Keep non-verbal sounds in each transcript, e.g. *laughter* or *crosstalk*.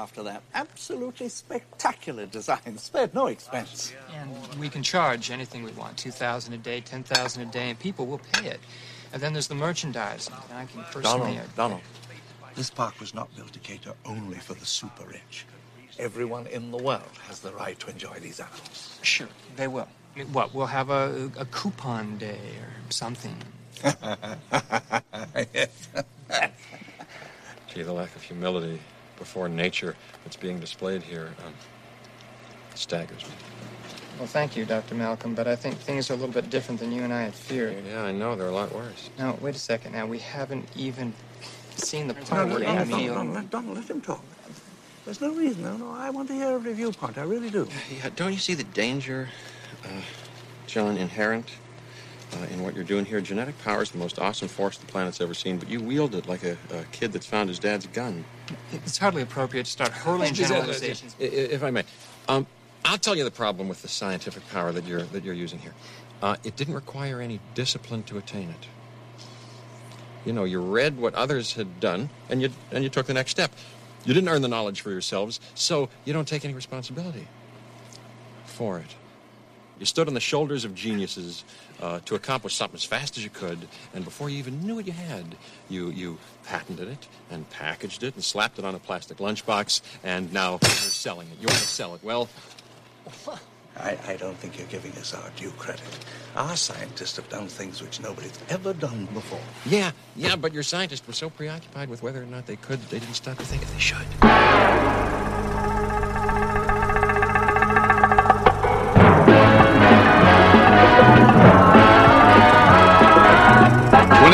After that, absolutely spectacular design, spared no expense. And we can charge anything we want 2000 a day, 10000 a day, and people will pay it. And then there's the merchandise. I can personally. Donald, Donald, this park was not built to cater only for the super rich. Everyone in the world has the right to enjoy these animals. Sure, they will. I mean, what? We'll have a, a coupon day or something. *laughs* *laughs* Gee, the lack of humility before nature that's being displayed here um, staggers me. Well, thank you, Dr. Malcolm, but I think things are a little bit different than you and I had feared. Yeah, I know. They're a lot worse. Now, wait a second. Now, we haven't even seen the No, part no, where Donald, you Donald, feel... Donald, let, Donald, let him talk. There's no reason. No, no, I want to hear every viewpoint. I really do. Yeah, don't you see the danger, uh, John, inherent uh, in what you're doing here? Genetic power is the most awesome force the planet's ever seen, but you wield it like a, a kid that's found his dad's gun. It's hardly appropriate to start hurling *laughs* generalizations. I- i- If I may, um, I'll tell you the problem with the scientific power that you're that you're using here. Uh, it didn't require any discipline to attain it. You know, you read what others had done, and you and you took the next step. You didn't earn the knowledge for yourselves, so you don't take any responsibility for it. You stood on the shoulders of geniuses uh, to accomplish something as fast as you could, and before you even knew what you had, you you patented it and packaged it and slapped it on a plastic lunchbox, and now you're selling it. You want to sell it? Well, *laughs* I, I don't think you're giving us our due credit. Our scientists have done things which nobody's ever done before. yeah, yeah, but your scientists were so preoccupied with whether or not they could, that they didn't stop to think if they should.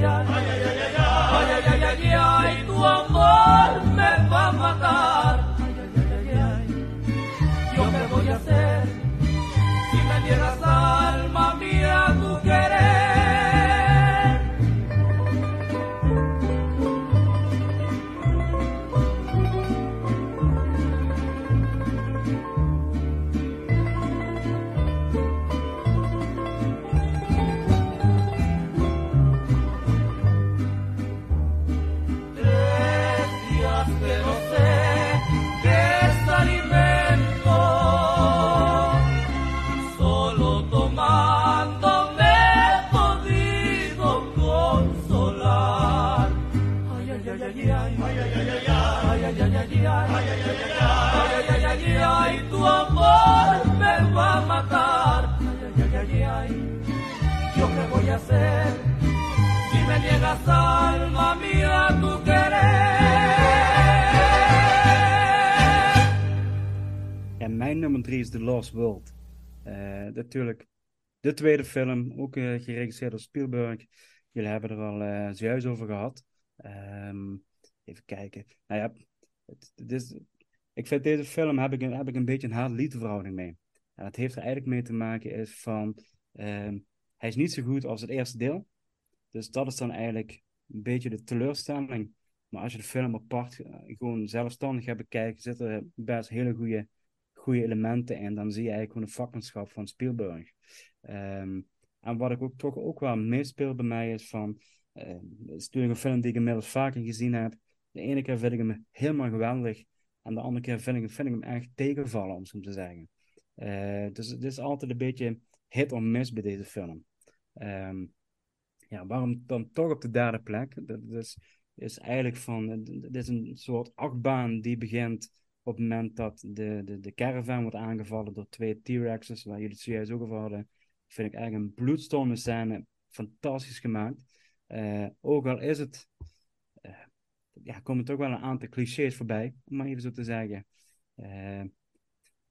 Yeah. Natuurlijk de tweede film, ook eh, geregisseerd door Spielberg. Jullie hebben er al eh zojuist over gehad. Ehm, even kijken. Nou ja, is, ik vind deze film, heb ik, een, heb ik een beetje een haat-liefdeverhouding mee. En dat heeft er eigenlijk mee te maken is van, ehm, hij is niet zo goed als het eerste deel. Dus dat is dan eigenlijk een beetje de teleurstelling. Maar als je de film apart eh, gewoon zelfstandig gaat bekijken, zitten er best hele goede, goede elementen in. Dan zie je eigenlijk gewoon de vakmanschap van Spielberg. Ehm, En wat ik ook toch ook wel meespeel bij mij is van, eh, het is natuurlijk een film die ik inmiddels vaker gezien heb. De ene keer vind ik hem helemaal geweldig, en de andere keer vind ik, vind ik hem echt tegenvallen, om zo te zeggen. Eh, dus het is altijd een beetje hit or miss bij deze film. Ehm, ja, waarom dan toch op de derde plek? Dat is, is eigenlijk van, dit is een soort achtbaan die begint op het moment dat de, de, de caravan wordt aangevallen door twee T-Rexes, waar jullie het zojuist ook over hadden. Vind ik eigenlijk een bloedstormende scène, fantastisch gemaakt. Uh, ook al is het, uh, ja, komen toch wel een aantal clichés voorbij, om maar even zo te zeggen. Uh,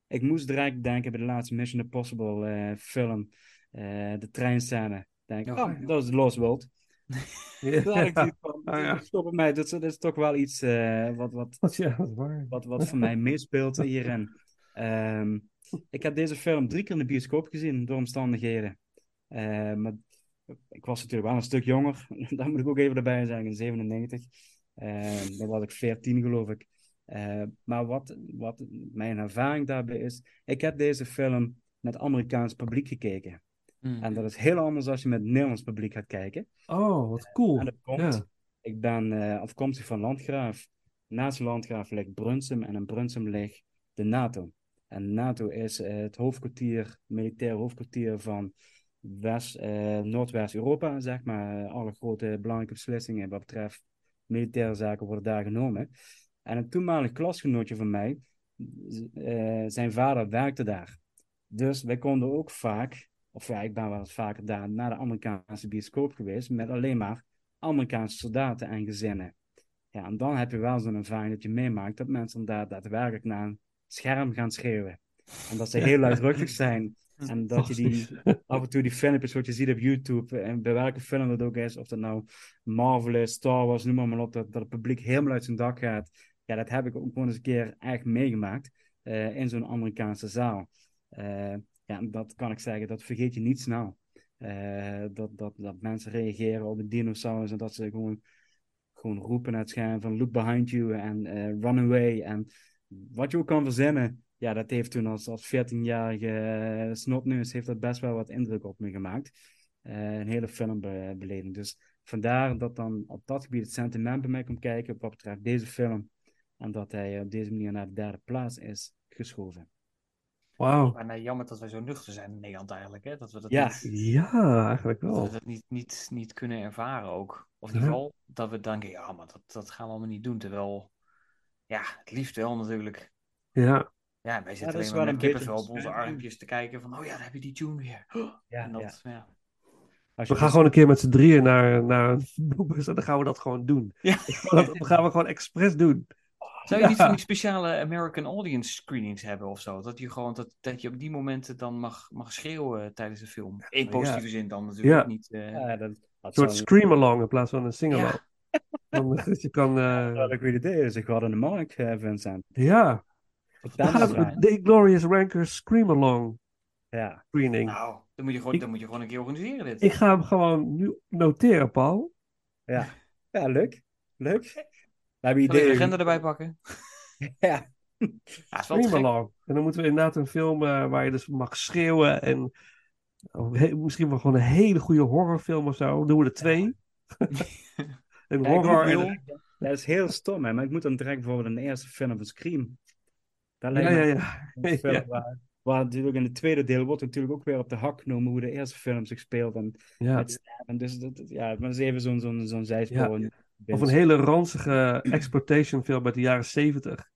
ik moest direct denken bij de laatste Mission Impossible film, de treinscène. Denk, oh, oh dat is Lost World. *laughs* ja. Oh, ja. *laughs* Stop mij, dat, dat, is toch wel iets uh, wat, wat, *laughs* ja, dat waar. wat, wat voor mij meespeelt *laughs* hierin. Um, ik heb deze film drie keer in de bioscoop gezien, door omstandigheden. Uh, maar ik was natuurlijk wel een stuk jonger, dat moet ik ook even erbij zeggen, in 97. Uh, dan was ik 14 geloof ik. Uh, maar wat, wat mijn ervaring daarbij is, ik heb deze film met Amerikaans publiek gekeken. Mm. En dat is heel anders als je met het Nederlands publiek gaat kijken. Oh, wat cool. En dat komt, ik ben uh, afkomstig van Landgraaf. Naast Landgraaf ligt Brunsum en in Brunsum ligt de NATO. En NATO is uh, het hoofdkwartier, militair hoofdkwartier van West, uh, Noordwest-Europa, zeg maar. Alle grote belangrijke beslissingen wat betreft militaire zaken worden daar genomen. En een toenmalig klasgenootje van mij, zijn vader werkte daar. Dus wij konden ook vaak of ja, ik ben wel eens vaker daar naar de Amerikaanse bioscoop geweest met alleen maar Amerikaanse soldaten en gezinnen. Ja, en dan heb je wel zo'n ervaring dat je meemaakt dat mensen daar daadwerkelijk naar een scherm gaan schreeuwen. En dat ze heel luidruchtig zijn. En dat je die, *laughs* af en toe die filmpjes wat je ziet op YouTube, en bij welke film dat ook is, of dat nou Marvel is, Star Wars, noem maar, maar op, dat, dat het publiek helemaal uit zijn dak gaat. Ja, dat heb ik ook gewoon eens een keer echt meegemaakt uh, in zo'n Amerikaanse zaal. Uh, ja, dat kan ik zeggen, dat vergeet je niet snel. Uh, dat, dat, dat mensen reageren op een dinosaurus en dat ze gewoon, gewoon roepen naar het van look behind you en uh, run away. En wat je ook kan verzinnen, ja, dat heeft toen als, als 14-jarige uh, snotneus heeft dat best wel wat indruk op me gemaakt. een hele filmbeleving. Dus vandaar dat dan op dat gebied het sentiment bij mij komt kijken wat betreft deze film. En dat hij op deze manier naar de derde plaats is geschoven. Wauw. Maar nee, jammer dat wij zo nuchter zijn in Nederland eigenlijk. Hè? Dat we dat ja. Niet, ja, eigenlijk wel. Dat we dat niet, niet, niet kunnen ervaren ook. Of in ieder geval dat we denken, ja, maar dat, dat gaan we allemaal niet doen. Terwijl, ja, het liefst wel natuurlijk. Ja. Ja, wij zitten alleen maar met kippenvel op onze armpjes te kijken van, oh ja, daar heb je die tune weer. *gasps* Ja, en dat, ja. We gaan dus... gewoon een keer met z'n drieën naar, naar een *laughs* en dan gaan we dat gewoon doen. Ja. *laughs* Dat gaan we gewoon expres doen. Zou je niet van die speciale American Audience screenings hebben of zo? Dat je gewoon dat, dat je op die momenten dan mag, mag schreeuwen tijdens de film. In positieve ja. zin dan natuurlijk Ja. niet. eh, Ja, dat, dat Een soort scream-along in plaats van een sing-along. Ja. Dan, dat je kan... *laughs* eh, Dat ik weer idee is. Ik had in de markt, eh, Vincent. ja. De Glorious Rankers scream-along Ja. screening. Nou, dan moet, je gewoon, Ik- dan moet je gewoon een keer organiseren dit. Ik ga hem gewoon nu noteren, Paul. Ja. ja, leuk. Leuk. *laughs* We ik de agenda erbij pakken? *laughs* Ja. Ja, het. Scream-along. En dan moeten we inderdaad een film eh, waar je dus mag schreeuwen en oh, he- misschien wel gewoon een hele goede horrorfilm of zo. Dan doen we er twee. *laughs* een Ja, horror moet en Dat is heel stom, hè, maar ik moet dan direct bijvoorbeeld de eerste film van Scream. Dat lijkt Ja, me ja, ja. een *laughs* film Ja. Waar, waar natuurlijk in het tweede deel wordt natuurlijk ook weer op de hak genomen hoe de eerste film zich speelt. En ja. met sterven. Dus dat, ja, maar dat is even zo'n zo'n zo'n zijspoor. Of een hele ranzige exploitation film uit de jaren zeventig.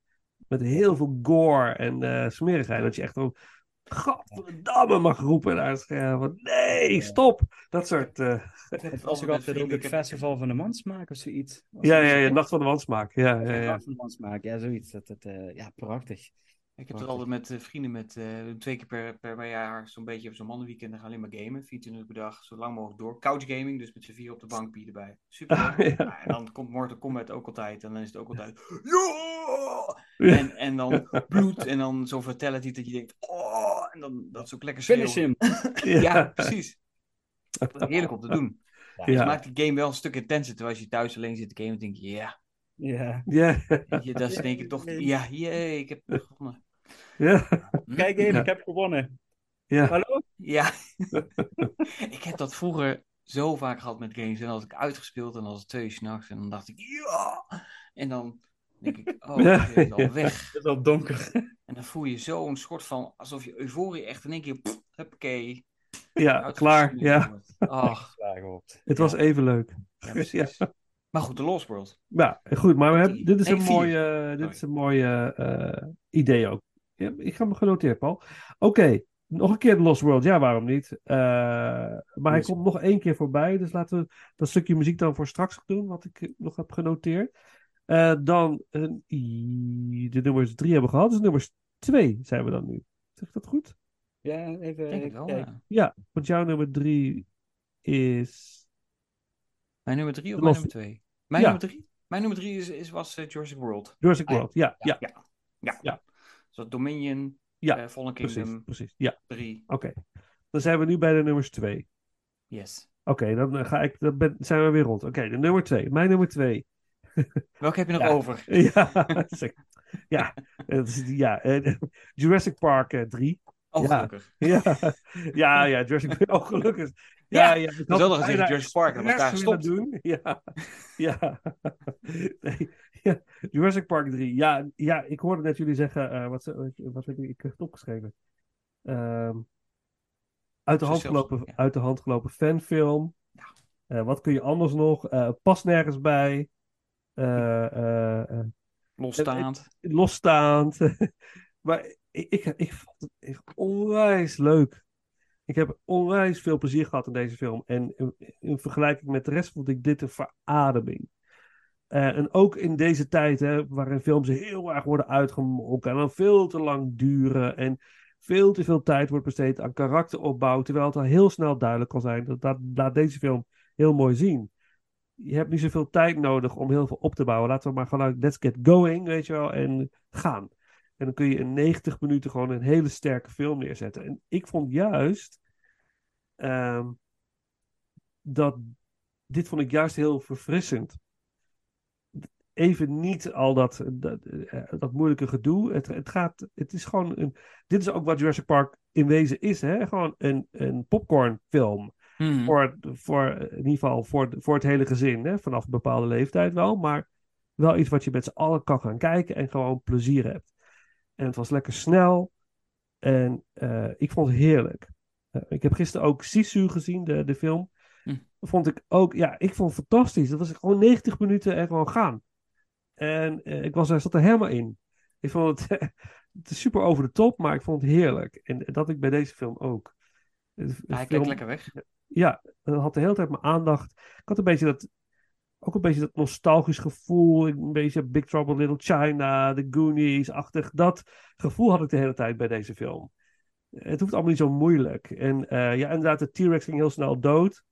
Met heel veel gore en eh smerigheid. Dat je echt zo... Godverdamme mag roepen naar het scherm. Van, nee, stop! Dat soort... eh, was ook altijd ook het festival van de mansmaak of zoiets. Ja, ja, ja? Nacht van de Wansmaak. Ja, ja, ja. Nacht van de mansmaak, ja, zoiets. Dat, dat, eh, ja, prachtig. Ik heb het altijd met eh, vrienden, met, eh, twee keer per, per, jaar, zo'n beetje op zo'n mannenweekend, dan gaan we alleen maar gamen. 24 uur per dag, zo lang mogelijk door. Couch gaming, dus met z'n vier op de bank, bier erbij. *laughs* Super. Ah, ja. En dan komt Mortal Kombat ook altijd, en dan is het ook altijd... *laughs* Ja. En, en dan bloed, en dan zo fatality dat je denkt... Oh! En dan dat is ook lekker Finish schreeuwen. him! *laughs* Ja, precies. Dat is heerlijk om te doen. Ja. Dus maakt die game wel een stuk intenser, terwijl als je thuis alleen zit te gamen, denk je, ja. Ja. Ja, dat is denk ik toch, ja, jee, ik heb gewonnen. ja, Hm? Kijk even, Ja. ik heb gewonnen. ja. Hallo? Ja. *laughs* ik heb dat vroeger zo vaak gehad met games. En als ik uitgespeeld en dan was het twee uur s'nachts. En dan dacht ik, ja! En dan denk ik, oh, Ja, het is al ja. weg. *laughs* Het is al donker. En dan voel je zo'n soort van, alsof je euforie echt in één keer, pff, huppakee, Ja, klaar. Ja. Ach, het was even leuk. ja, precies. *laughs* Maar goed, The Lost World. Ja, goed, maar we hebben, dit is Nee, een vier. mooie, dit is een mooie eh, idee ook. Ja, ik ga me genoteerd, Paul. Oké, nog een keer The Lost World. Ja, waarom niet? Eh, maar hij komt nog één keer voorbij. Dus laten we dat stukje muziek dan voor straks doen, wat ik nog heb genoteerd. Eh, dan de nummers drie hebben we gehad. Dus nummers twee zijn we dan nu. Zeg ik dat goed? Ja, even, kijken. ja. Ja, want jouw nummer drie is... Mijn nummer drie of mijn nummer twee? Mijn Ja. nummer drie? Mijn nummer drie is, is, was eh, Jurassic World. Jurassic Ah, World. Ja, ja, Ja. Ja. Ja. Dus Dominion, Ja, eh, Fallen precies, Kingdom precies. Ja, 3. oké. Dan zijn we nu bij de nummers twee. Yes. Oké, dan eh, ga ik, dan ben, zijn we weer rond. Oké, de nummer twee. Mijn nummer twee. *laughs* Welke heb je nog Ja. over? *laughs* ja, *laughs* ja, ja Jurassic Park eh, 3. Oh, Ja. gelukkig. Ja, ja, ja, Jurassic Park. Oh, gelukkig. Ja, Ja, had had wel nog gezegd bijna Jurassic Park, dat expres willen doen. Ja, ja. *laughs* Nee, ja. Jurassic Park 3. Ja, ja, ik hoorde net jullie zeggen, eh, wat, wat ik, ik heb het opgeschreven. Ehm, uit, de hand gelopen, ja. uit de hand gelopen fanfilm. Eh, wat kun je anders nog? Eh past nergens bij. Losstaand. losstaand. *laughs* maar ik, ik, ik vond het echt onwijs leuk. Ik heb onwijs veel plezier gehad in deze film. En in, in vergelijking met de rest vond ik dit een verademing. Eh, en ook in deze tijd, hè, waarin films heel erg worden uitgemolken en dan veel te lang duren en veel te veel tijd wordt besteed aan karakteropbouw, terwijl het al heel snel duidelijk kan zijn. Dat, dat laat deze film heel mooi zien. Je hebt niet zoveel tijd nodig om heel veel op te bouwen. Laten we maar gewoon, let's get going, weet je wel, en gaan. En dan kun je in 90 minuten gewoon een hele sterke film neerzetten. En ik vond juist ehm, dat dit vond ik juist heel verfrissend. Even niet al dat, dat, eh, dat moeilijke gedoe. Het, het, gaat, het is gewoon een. Dit is ook wat Jurassic Park in wezen is, hè? Gewoon een, een popcornfilm. Mhm. Voor, voor, in ieder geval voor, voor het hele gezin, hè? vanaf een bepaalde leeftijd wel. Maar wel iets wat je met z'n allen kan gaan kijken en gewoon plezier hebt. En het was lekker snel. En eh, ik vond het heerlijk. Eh, ik heb gisteren ook Sisu gezien, de, de film. Hm. Vond ik ook, ja, ik vond het fantastisch. Dat was gewoon 90 minuten en gewoon gaan. En eh, ik was er, zat er helemaal in. Ik vond het, *laughs* het is super over de top, maar ik vond het heerlijk. En dat ik bij deze film ook. De- de Ja, hij film- lekker weg. ja, dat had de hele tijd mijn aandacht. Ik had een beetje dat, ook een beetje dat nostalgisch gevoel. Een beetje Big Trouble Little China, The Goonies-achtig. Dat gevoel had ik de hele tijd bij deze film. Het hoeft allemaal niet zo moeilijk. En eh, ja, inderdaad, de T-Rex ging heel snel dood.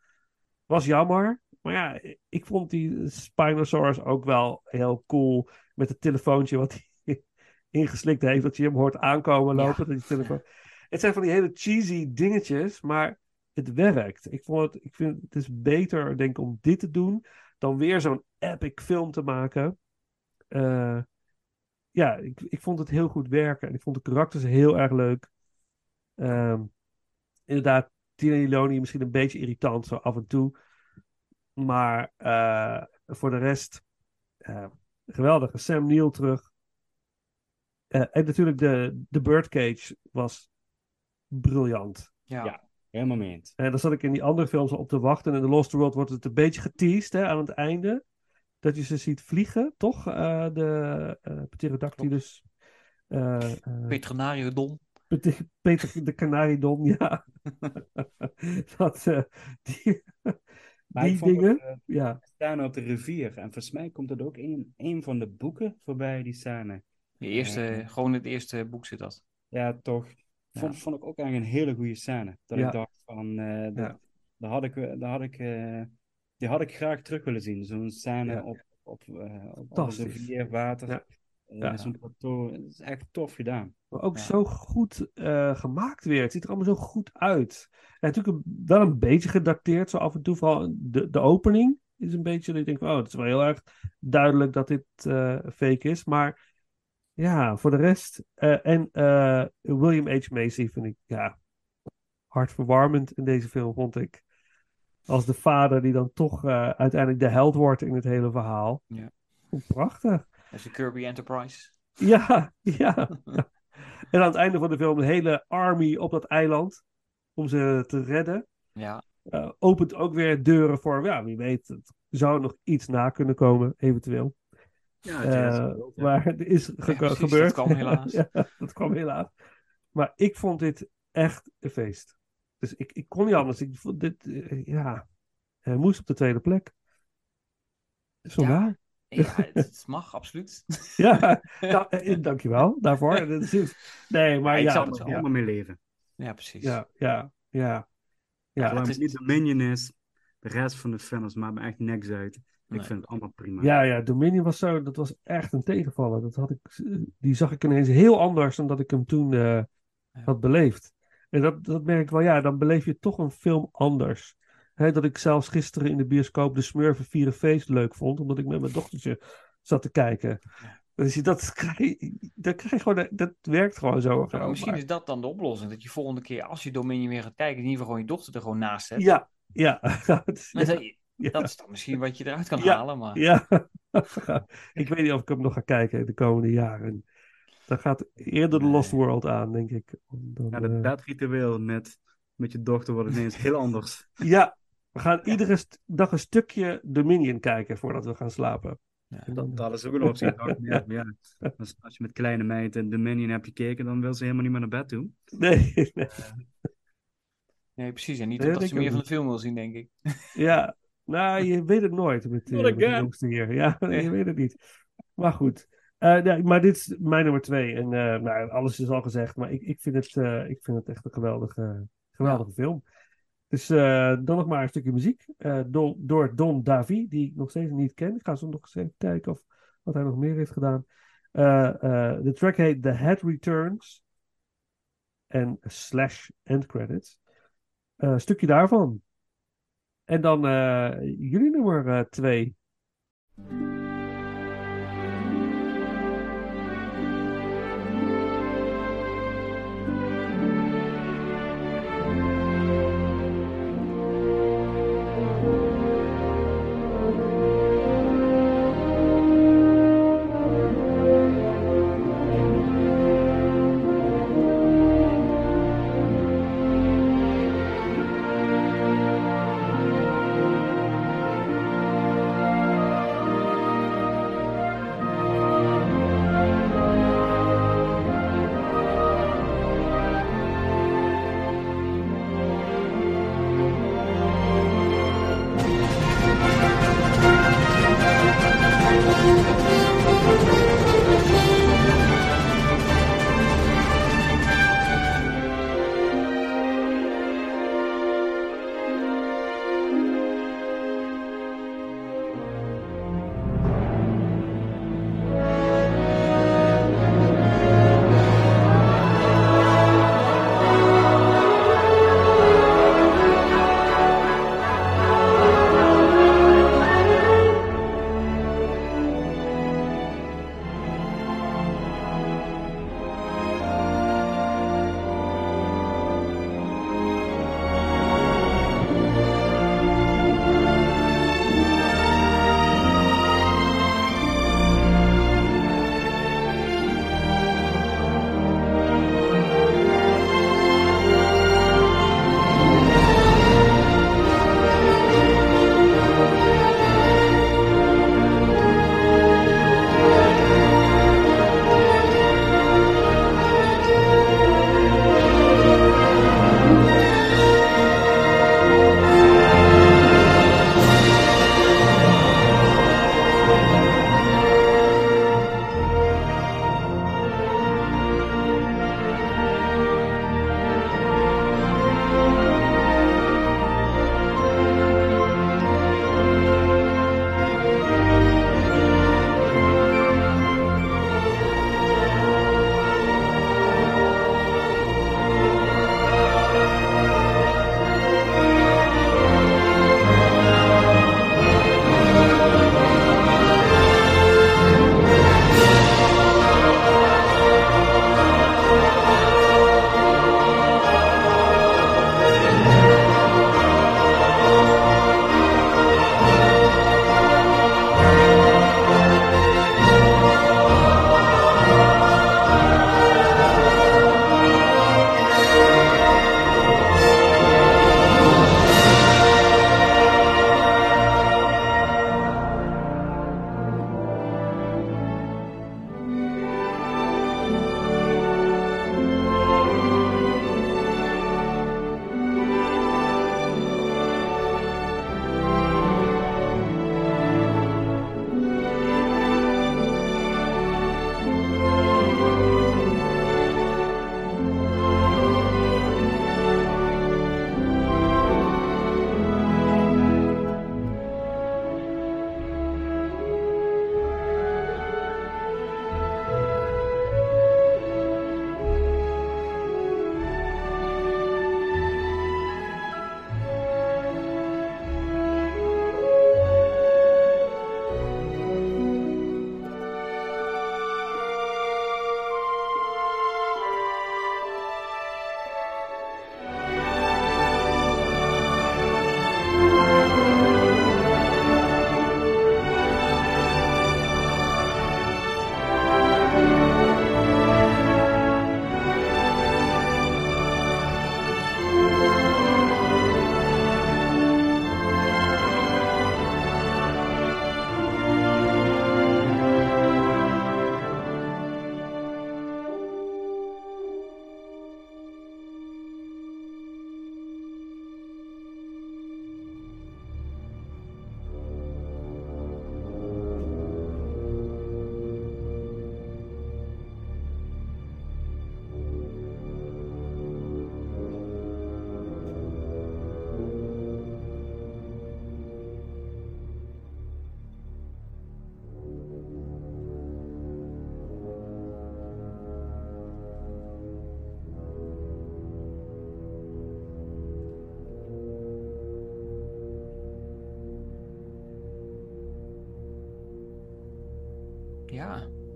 Was jammer. Maar ja, ik vond die Spinosaurus ook wel heel cool. Met het telefoontje wat hij *laughs* ingeslikt heeft. Dat je hem hoort aankomen Ja. lopen. Dat die telefoon... Het zijn van die hele cheesy dingetjes. Maar het werkt. Ik, vond het, ik vind het is beter, denk ik, om dit te doen. Dan weer zo'n epic film te maken. Eh, ja, ik, ik vond het heel goed werken. En ik vond de karakters heel erg leuk. Ehm, inderdaad, Tina Iloni misschien een beetje irritant zo af en toe. Maar eh, voor de rest, eh, geweldig. Sam Neill terug. Eh, en natuurlijk de, de Birdcage was briljant. Ja. Ja. Helemaal mee eens. En dan zat ik in die andere films op te wachten. En in The Lost World wordt het een beetje geteased hè, aan het einde. Dat je ze ziet vliegen, toch? Eh, de uh, Pterodactylus. eh, eh, Petronariodon. Pete- Peter de Canaridon, ja. *laughs* dat, eh, die Maar die dingen, het, ja. staan op de rivier. En volgens mij komt dat ook in een van de boeken voorbij, die scène. De eerste, gewoon het eerste boek zit dat. Ja, toch. Vond, vond ik ook eigenlijk een hele goede scène. Dat ik dacht van, eh dat, daar had ik, daar had ik, eh, die had ik graag terug willen zien. Zo'n scène op, op, eh, op, op de rivier, water. Ja. eh. Zo'n plateau. Het is echt tof gedaan. Maar ook Ja. zo goed eh, gemaakt weer. Het ziet er allemaal zo goed uit. En natuurlijk een- wel een beetje gedateerd, zo af en toe. Vooral de, de opening is een beetje, dat je denkt, oh, het is wel heel erg duidelijk dat dit eh, fake is. Maar ja, voor de rest. eh, en eh, William H. Macy vind ik, ja, hartverwarmend in deze film, vond ik. Als de vader die dan toch eh, uiteindelijk de held wordt in het hele verhaal. Ja. Prachtig. Is de Kirby Enterprise. Ja, *laughs* ja. En aan het einde van de film de hele army op dat eiland om ze te redden. Ja. opent ook weer deuren voor, ja, wie weet, het zou nog iets na kunnen komen, eventueel. Ja, het is Eh, ja. maar het is ge- precies, gebeurd. dat kwam helaas. *laughs* ja, dat kwam helaas. Maar ik vond dit echt een feest. Dus ik, ik kon niet anders. Ik vond dit, eh, ja, hij moest op de tweede plek. Is wel waar. Ja, *laughs* het, mag, absoluut. Ja, nou, eh, dankjewel daarvoor. Dat is- Nee, maar Ja, ik Ik het er helemaal mee leven. Ja, precies. ja, ja, ja. Ja, Zolang het het niet Dominion is, de rest van de films maakt me echt niks uit. Ik vind het allemaal prima. Ja, ja, Dominion was zo, dat was echt een tegenvaller. Dat had ik, die zag ik ineens heel anders dan dat ik hem toen eh, had beleefd. En dat, dat merk ik wel, ja, dan beleef je toch een film anders. Hè, dat ik zelfs gisteren in de bioscoop de Smurfen Vieren Feest leuk vond, omdat ik met mijn dochtertje zat te kijken. Dus je- dat krijg, je- dat krijg je gewoon, dat werkt gewoon zo. Gewoon, misschien maar- is dat dan de oplossing. Dat je volgende keer, als je Dominion weer gaat kijken, in ieder geval gewoon je dochter er gewoon naast zet. Ja, ja. *laughs* Ja, ja. dat is dan misschien wat je eruit kan Ja, halen. Maar Ja, *laughs* ik weet niet of ik hem nog ga kijken de komende jaren. Dan gaat eerder de Lost World aan, denk ik. Dan, Ja, eh, dat bedritueel met, met je dochter wordt ineens heel anders. *laughs* ja, we gaan iedere dag een stukje Dominion kijken voordat we gaan slapen. Ja. En dan, Dat is ook een optie. *laughs* ja, ja, als, als je met kleine meid in Dominion hebt gekeken, dan wil ze helemaal niet meer naar bed toe. nee, nee. nee, precies. En niet Nee, omdat dat ze meer van de film wil zien, denk ik. Ja, nou, je weet het nooit met, eh, Not met de jongste hier. Ja, *laughs* Nee. je weet het niet. Maar goed. Eh, maar dit is mijn nummer twee. En eh, nou, alles is al gezegd, maar ik, ik, vind, het, eh, ik vind het echt een geweldige, geweldige film. Dus eh, dan nog maar een stukje muziek. eh, door Don Davi, die ik nog steeds niet ken. Ik ga zo nog eens even kijken of wat hij nog meer heeft gedaan. Eh, eh, de track heet The Head Returns. En slash end credits. Eh, een stukje daarvan. En dan eh, jullie nummer eh, twee.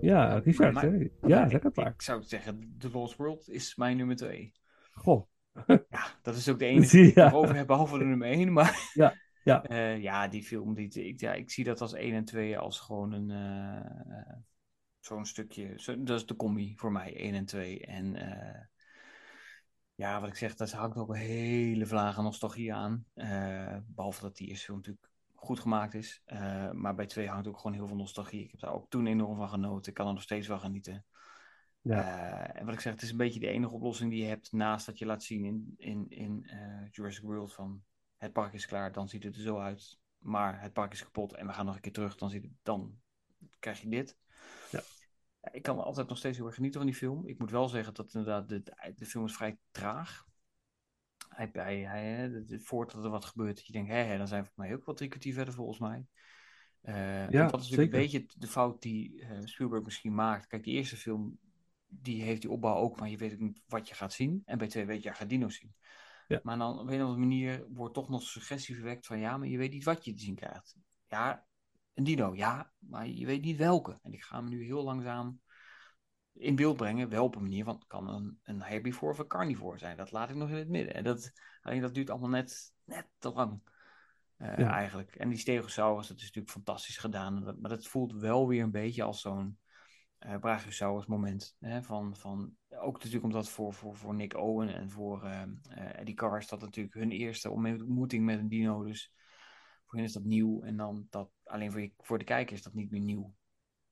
Ja. Richard. Maar- Ja, zeg het maar. Ik zou zeggen, The Lost World is mijn nummer 2. Goh. Ja, dat is ook de *laughs* enige die ik over heb, behalve de nummer 1. Maar Ja, ja. *laughs* Eh, ja, die film, die, ik, ja, ik zie dat als 1 en 2 als gewoon een eh, zo'n stukje. Zo, dat is de combi voor mij, 1 en 2. En eh, ja, wat ik zeg, daar hangt ook een hele vlaag aan nostalgie aan. Eh, behalve dat die eerste film natuurlijk goed gemaakt is. Eh, maar bij 2 hangt ook gewoon heel veel nostalgie. Ik heb daar ook toen enorm van genoten. Ik kan er nog steeds wel genieten. Ja. Eh, en wat ik zeg, het is een beetje de enige oplossing die je hebt naast dat je laat zien in, in, in eh, Jurassic World van het park is klaar, dan ziet het er zo uit. Maar het park is kapot en we gaan nog een keer terug, dan, ziet het, dan krijg je dit. Ja. Ja, Ik kan altijd nog steeds heel erg genieten van die film. Ik moet wel zeggen dat inderdaad de, de film is vrij traag. Hij, hij, hij, de- de- voordat er wat gebeurt, dat je denkt, hé, hé, dan zijn we voor mij ook wel drie kwartier verder volgens mij. Eh, Ja, dat is natuurlijk zeker. een beetje de fout die eh, Spielberg misschien maakt. Kijk, die eerste film, die heeft die opbouw ook, maar je weet ook niet wat je gaat zien. En bij twee weet je, je gaat dino's zien. Ja. Maar dan op een of andere manier wordt toch nog suggestie verwekt van ja, maar je weet niet wat je te zien krijgt. Ja, een dino, ja, maar je weet niet welke. En ik ga hem nu heel langzaam in beeld brengen, wel op een manier, want het kan een, een herbivore of een carnivore zijn. Dat laat ik nog in het midden. En dat, alleen dat duurt allemaal net, net te lang. eh, Ja. Eigenlijk. En die Stegosaurus, dat is natuurlijk fantastisch gedaan. Maar dat voelt wel weer een beetje als zo'n eh Brachiosaurus moment. Hè? Van, van, ook natuurlijk omdat voor, voor, voor Nick Owen en voor eh, Eddie Carr is dat natuurlijk hun eerste ontmoeting met een dino. Dus voor hen is dat nieuw. En dan dat alleen voor, je, voor de kijker is dat niet meer nieuw.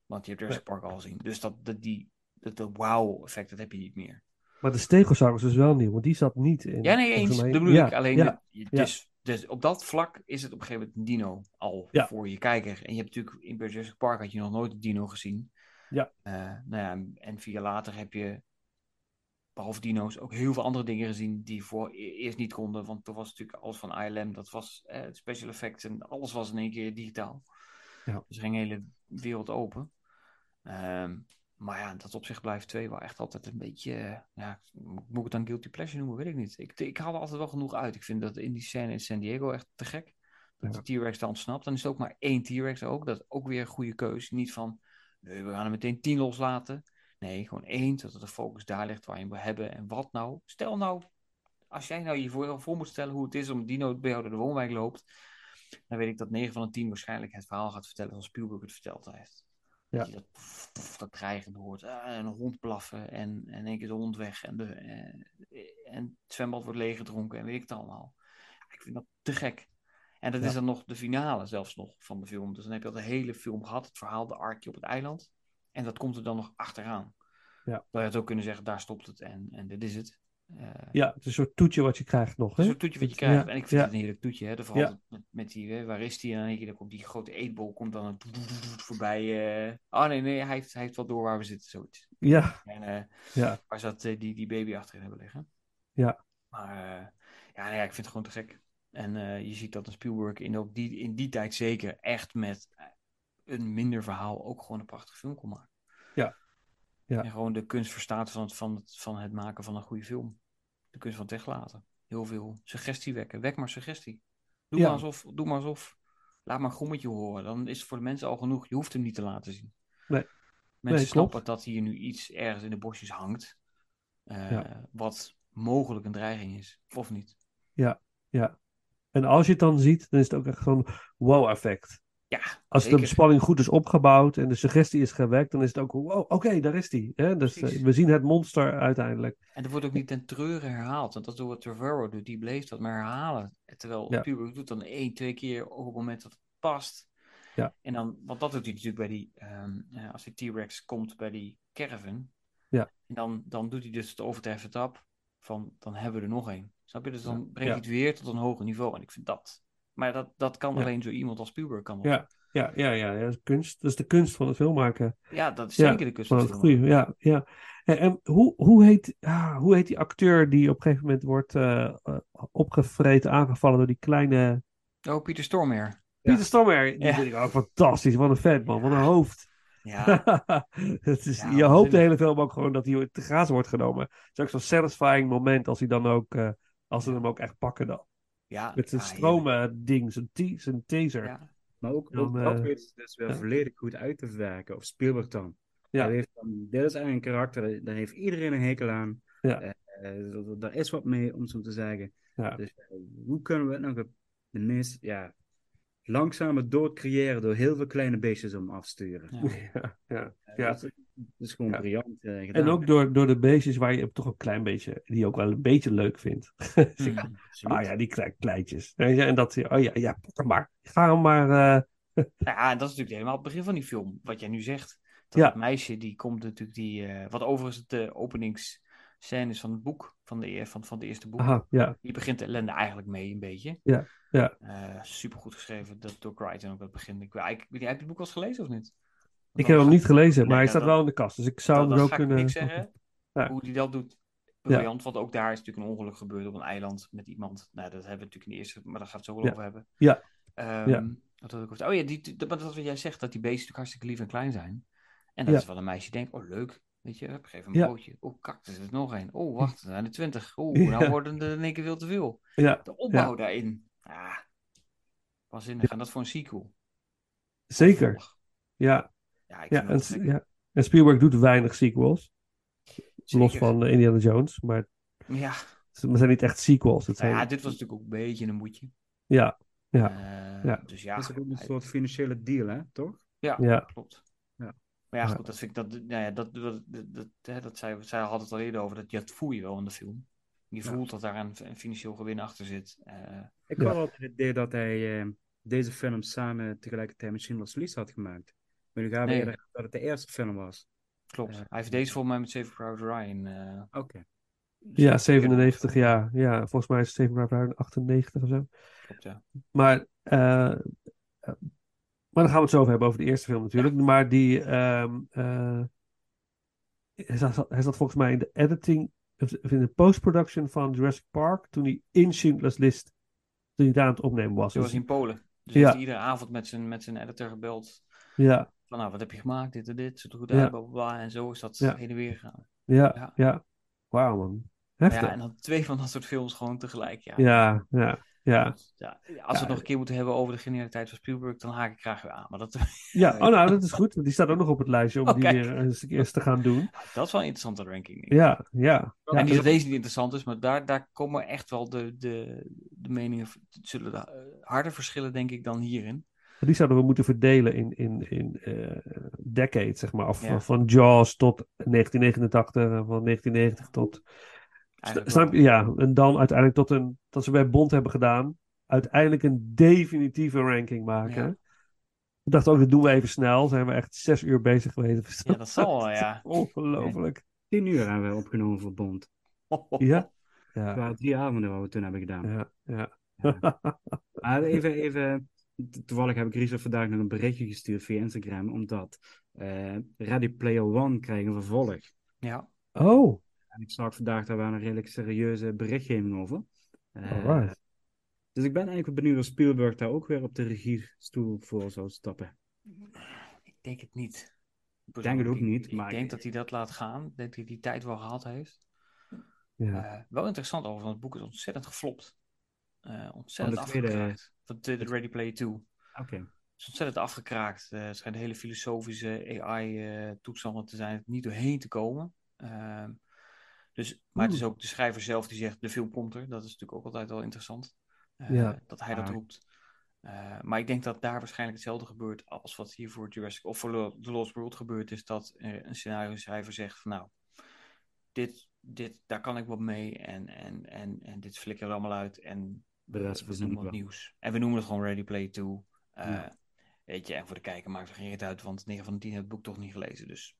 Want je hebt Jurassic Park al gezien. Dus dat, dat, die, dat, dat wow-effect, dat heb je niet meer. Maar de Stegosaurus is wel nieuw, want die zat niet in. Ja, nee, eens. Dat bedoel ja, ik. Alleen, ja, dus, dus op dat vlak is het op een gegeven moment een dino al Ja. voor je kijker. En je hebt natuurlijk in Jurassic Park had je nog nooit een dino gezien. Ja. Eh, nou ja, en- vier jaar later heb je, behalve dino's, ook heel veel andere dingen gezien die voor e- eerst niet konden. Want toen was natuurlijk alles van ILM, dat was eh, special effects en alles was in één keer digitaal. Ja. Dus er ging een hele wereld open. Ehm, maar ja, dat op zich blijft twee wel echt altijd een beetje. eh, ja, moet ik het dan guilty pleasure noemen? Weet ik niet. Ik, ik haal er altijd wel genoeg uit. Ik vind dat in die scène in San Diego echt te gek. Dat Ja. de T-Rex daar ontsnapt. Dan is het ook maar één T-Rex ook. Dat is ook weer een goede keuze. Niet van, nee, we gaan er meteen tien loslaten. Nee, gewoon één, zodat de focus daar ligt waar je hem wil hebben. En wat nou? Stel nou, als jij nou je voor, voor moet stellen hoe het is om dino bij jou door de woonwijk loopt. Dan weet ik dat 9 van de 10 waarschijnlijk het verhaal gaat vertellen zoals Spielberg het verteld heeft. Ja. Dat je dat, poef, poef, dat dreigend hoort. Ah, en een hond blaffen en, en in één keer de hond weg. En, de, eh, en het zwembad wordt leeggedronken en weet ik het allemaal. Ik vind dat te gek. En dat Ja. is dan nog de finale zelfs nog van de film. Dus dan heb je al de hele film gehad. Het verhaal, de arkje op het eiland. En dat komt er dan nog achteraan. Ja. Zou je het ook kunnen zeggen, daar stopt het en, en dit is het. Eh, Ja, het is een soort toetje wat je krijgt nog. Hè? een toetje wat je Ja, krijgt. En ik vind ja. het een heerlijk toetje. Hè? Vooral Ja. met, met die, hè, waar is die? En dan denk je, dan komt die grote eetbol komt dan een voorbij. eh. Oh nee, nee, hij heeft, hij heeft wel door waar we zitten, zoiets. Ja, En eh, ja, waar zat eh, die, die baby achterin hebben liggen. Ja. Maar eh, ja, nee, ik vind het gewoon te gek. En eh, je ziet dat een Spielberg in, ook die, in die tijd zeker echt met eh, een minder verhaal ook gewoon een prachtige film kon maken. Ja. Ja. En gewoon de kunst verstaat van het, van, het, van het maken van een goede film. De kunst van het weglaten. Heel veel suggestie wekken. Wek maar suggestie. Doe, Ja. maar alsof, doe maar alsof. Laat maar een grommetje horen. Dan is het voor de mensen al genoeg. Je hoeft hem niet te laten zien. Nee. Mensen Nee, klopt. snappen dat hier nu iets ergens in de bosjes hangt. eh, Ja. Wat mogelijk een dreiging is. Of niet. ja, ja. En als je het dan ziet, dan is het ook echt zo'n wow-effect. Ja, Als zeker. de spanning goed is opgebouwd en de suggestie is gewekt, dan is het ook, wow, oké, daar is die. Hè? Dus eh, we zien het monster uiteindelijk. En er wordt ook niet ten treuren herhaald. Want dat is wat Trevorrow doet. Die bleef dat maar herhalen. Terwijl Ja. Spielberg doet dan één, twee keer op het moment dat het past. Ja. En dan, want dat doet hij natuurlijk bij die, ehm, ja, als die T-Rex komt bij die caravan. Ja. En dan, dan doet hij dus het overtreffende tap van, dan hebben we er nog één. Snap je? Dus dan Ja. brengt hij het weer tot een hoger niveau. En ik vind dat. Maar dat, dat kan Ja. alleen zo iemand als Spielberg kan. dat. Ja, ja, ja, ja, ja, dat is kunst. Dat is de kunst van het filmmaken. ja, dat is zeker de kunst Van het goede, ja, ja. En, en hoe, hoe, heet, ah, hoe heet die acteur die op een gegeven moment wordt eh, eh, opgevreten, aangevallen door die kleine... Oh, Pieter Stormare. Pieter Stormare, die Ja. vind ik ook fantastisch. Wat een vet man, wat een hoofd. Ja, *laughs* het is, Ja, je hoopt de hele film ook gewoon dat hij te grazen wordt genomen. Het is ook zo'n satisfying moment als hij dan ook, eh, als ze hem ook echt pakken dan. Ja. Met zijn ja, heerlijk. stromen ding, zijn, zijn taser. Ja. Maar ook, Dan, ook dat eh, weet ze dus weer ja. volledig goed uit te werken. Of Spielberg dan. Ja. Heeft dan dit is eigenlijk een karakter, daar heeft iedereen een hekel aan. Ja. Eh, eh, er- daar is wat mee, om zo te zeggen. Ja. Dus eh, hoe kunnen we het nog de meest ja, langzame dood creëren door heel veel kleine beestjes om af te sturen? Ja. *laughs* Ja, ja, Eh, ja. Dat, is- dat is gewoon Ja. briljant eh, gedaan. En ook door, door de beestjes waar je toch een klein beetje, die je ook wel een beetje leuk vindt. *laughs* Dus ik-. Ah ja, die klein, kleintjes. En dat, oh ja, ja, pak hem maar. Ga hem maar. eh, *laughs* Ja, en dat is natuurlijk helemaal het begin van die film. Wat jij nu zegt. Dat Ja. meisje, die komt natuurlijk die... eh, wat overigens de openingsscène is van het boek. Van, de, van, van het eerste boek. aha, ja. Die begint de ellende eigenlijk mee een beetje. Ja, ja. Eh, super goed geschreven dat, door Crichton ook dat begin. Ik, je, heb je het boek al eens gelezen of niet? Ik heb hem niet gelezen, maar Nee, hij staat wel in de kast. Dus ik zou dan, hem ook ik kunnen. niks zeggen. Ja. Hoe die dat doet. Briljant, want ook daar is natuurlijk een ongeluk gebeurd op een eiland met iemand. Nou, dat hebben we natuurlijk in de eerste, maar daar gaat het zo wel Ja. over hebben. Ja. Ehm, Ja. Wat had ik over- Oh ja, die, dat, dat wat jij zegt, dat die beesten natuurlijk hartstikke lief en klein zijn. En dat Ja. is wat een meisje denkt, oh leuk, weet je, hup, geef hem Ja. een broodje. Oh kak, er is nog een. Oh *laughs* wacht, er zijn er twintig. Oh, Ja. nou worden er in één keer veel te veel. Ja, De opbouw daarin. Ah, waanzinnig. En dat voor een sequel. zeker. Ja, Ja, ik ja, vind en, ja. en Spielberg doet weinig sequels. Los van eh, Indiana Jones. Maar Ja, het zijn niet echt sequels. Het nou zijn, ja, dit was natuurlijk ook een beetje een moedje. ja, ja, Eh, ja. Dus ja, Dat is ook een soort financiële deal, hè? Toch? ja, ja. klopt. Ja. Maar ja, goed, dat vind ik, dat, nou ja, dat, dat, dat, dat, hè, dat zij, zij had het al eerder over, dat, dat voel je wel in de film. Je Ja. voelt dat daar een, een financieel gewin achter zit. Eh, Ik Ja. had altijd het idee dat hij eh, deze film samen tegelijkertijd met Schindler's List had gemaakt. Maar nu gaan we Nee. eerder dat het de eerste film was. klopt. Eh, hij heeft deze volgens mij met Saving Private Ryan. eh, Oké. ja, 97 jaar. Ja, volgens mij is het 97 98 of zo. Klopt, ja. Maar, eh, maar dan gaan we het zo over hebben over de eerste film natuurlijk. Maar die, ehm, eh, hij, zat, hij zat volgens mij in de editing, of in de post-production van Jurassic Park, toen hij in Schindler's List, toen hij daar aan het opnemen was. Ze was Dus- in Polen. Dus Ja. heeft hij iedere avond met zijn, met zijn editor gebeld. ja, Van nou, wat heb je gemaakt? Dit en dit. Er goed Ja. uit? Bla, bla, bla. En zo is dat Ja. heen en weer gegaan. ja, Ja. ja. Wauw man. Heftig. Ja, en dan twee van dat soort films gewoon tegelijk. Ja, Ja, ja, ja. Ja, als we het nog een keer moeten hebben over de genialiteit van Spielberg, dan haak ik graag weer aan. Maar dat, Ja, *laughs* oh nou, dat is goed. want Die staat ook nog op het lijstje om Oh, die weer eens, eens te gaan doen. dat is wel een interessante ranking. Ja, ja. ja en niet dat dus- deze niet interessant is, maar daar, daar komen echt wel de, de, de meningen zullen de, eh, harder verschillen, denk ik, dan hierin. Die zouden we moeten verdelen in, in, in eh decades, zeg maar. Of Ja. van, Jaws tot 1989, en van 1990 tot... Snap je? Ja, en dan uiteindelijk tot een... Dat ze bij Bond hebben gedaan. Uiteindelijk een definitieve ranking maken. Ja. We dachten ook, dat doen we even snel. Zijn we echt zes uur bezig geweest. Ja, dat zal wel, *laughs* ja. Ongelooflijk. Tien uur hebben we opgenomen voor Bond. *laughs* Ja? Het Ja, waren drie avonden wat we toen hebben gedaan. ja, ja. Maar even, even, toevallig heb ik Richard vandaag nog een berichtje gestuurd via Instagram, omdat eh, Ready Player One krijgt een vervolg. Ja, Oh, En ik zag vandaag daar wel een redelijk serieuze berichtgeving over. Eh, alright. dus ik ben eigenlijk benieuwd of Spielberg daar ook weer op de regiestoel voor zou stappen. ik denk het niet. Ik denk het ook niet, Ik maar denk dat hij dat laat gaan. Ik denk dat hij die tijd wel gehad heeft. Ja. Eh, wel interessant over, want het boek is ontzettend geflopt. Eh, ontzettend Van de tweede- afgekraakt. Van de tweede Ready Player 2. Oké. Het is ontzettend afgekraakt. Eh, het schijnt hele filosofische AI-toestanden te zijn, niet doorheen te komen. Ehm, dus, maar het is ook de schrijver zelf die zegt, de film komt er. Dat is natuurlijk ook altijd wel interessant. eh, Ja. Dat hij dat roept. Eh, maar ik denk dat daar waarschijnlijk hetzelfde gebeurt als wat hier voor Jurassic of voor The Lost World gebeurd is. Dat een scenario schrijver zegt van nou, dit, dit, daar kan ik wat mee en, en, en, en dit flikker er allemaal uit en De rest we wel. nieuws. En we noemen het gewoon Ready Player 2. Eh, Ja. Weet je, en voor de kijker maakt het geen reet uit, want 9 van de 10 heeft het boek toch niet gelezen. Dus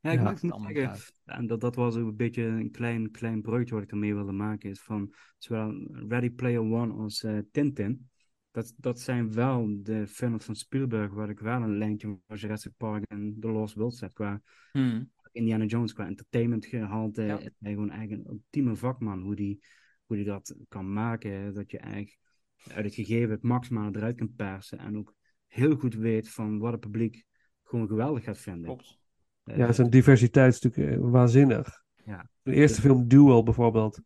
Ja, ik Ja. het allemaal en dat, dat was ook een beetje een klein, klein breukje wat ik ermee wilde maken, is van zowel Ready Player One als eh, Tintin. Dat, dat zijn wel de films van Spielberg waar ik wel een lijntje van Jurassic Park en The Lost World zet. Qua Hmm. Indiana Jones, qua entertainment gehalte, Ja. is hij gewoon eigenlijk een ultieme vakman. Hoe die, hoe die dat kan maken, dat je eigenlijk uit het gegeven het maximale eruit kan persen. En ook heel goed weet van wat het publiek gewoon geweldig gaat vinden. klopt. Eh, Ja, zijn diversiteit is natuurlijk eh, waanzinnig. Ja. De eerste film Duel bijvoorbeeld.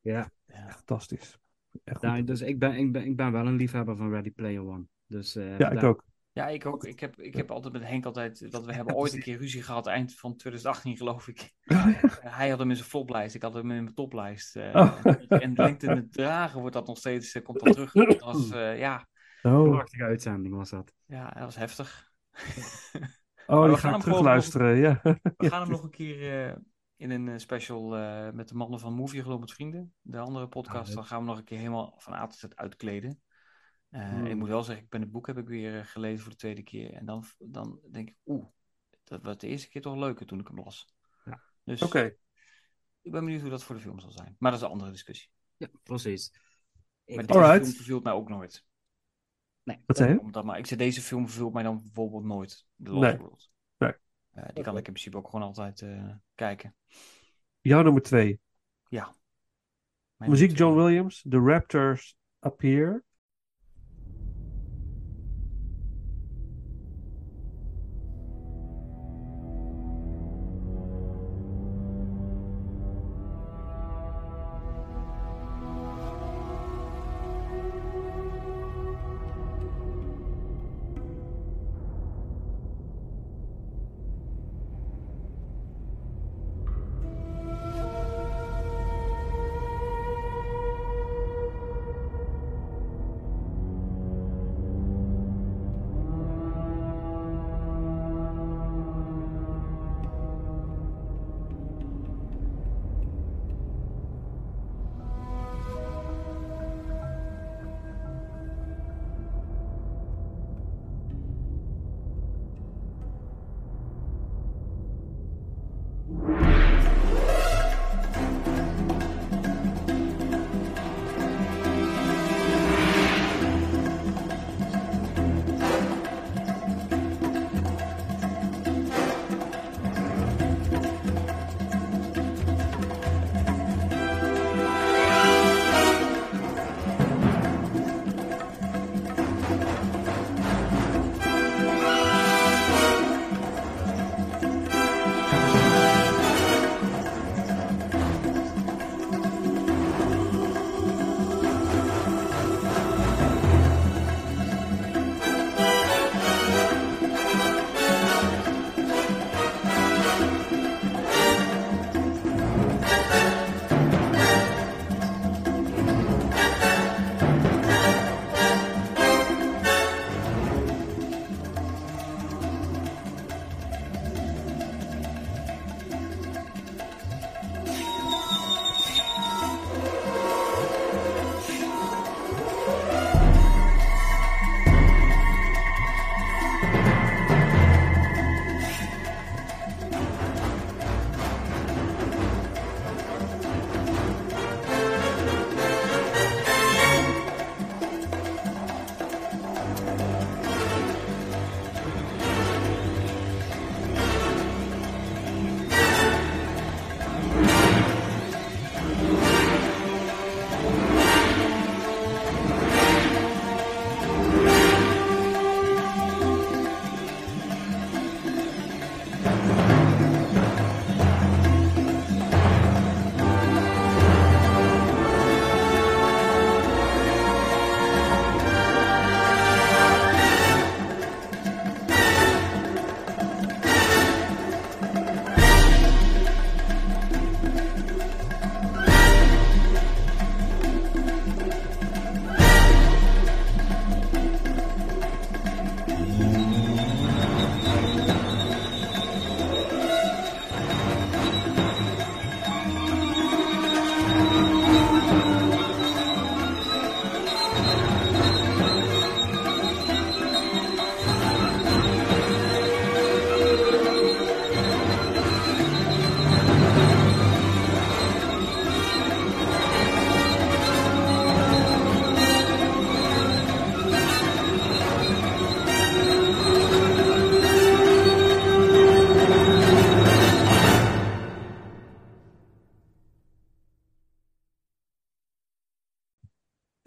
ja. Ja. Fantastisch. Echt goed. Ja, dus ik ben, ik, ben, ik ben wel een liefhebber van Ready Player One. Dus, eh, Ja, ik daar- ook. Ja, ik ook. Ik heb, ik heb altijd met Henk altijd... Dat we *laughs* hebben ooit een keer ruzie gehad, eind van 2018 geloof ik. *laughs* Hij had hem in zijn floplijst, ik had hem in mijn toplijst. eh, Oh. En lengte in het dragen wordt dat nog steeds, eh, komt dat terug. *laughs* Dat was, eh, ja, Oh, Prachtige uitzending was dat. ja, dat was heftig. oh we die gaan ga hem terugluisteren. Ja. We gaan hem nog een keer eh, in een special eh, met de mannen van Movie Geloof met Vrienden. De andere podcast, leuk. dan gaan we nog een keer helemaal van A tot Z uitkleden. Eh, Hmm. Ik moet wel zeggen, ik ben het boek heb ik weer eh, gelezen voor de tweede keer. En dan, dan denk ik, oeh, dat was de eerste keer toch leuker toen ik hem las. Ja. Dus Oké. ik ben benieuwd hoe dat voor de film zal zijn. Maar dat is een andere discussie. Ja, precies. Ik- Maar deze Alright. film verveelt mij ook nooit. nee, Wat zei je? Omdat, maar ik zeg, deze film verveelt mij dan bijvoorbeeld nooit. The Lost Nee. World. Nee. Eh, die kan ik in principe ook gewoon altijd eh, kijken. Jouw nummer twee. Ja. Mijn Muziek John. Williams. The Raptors Appear.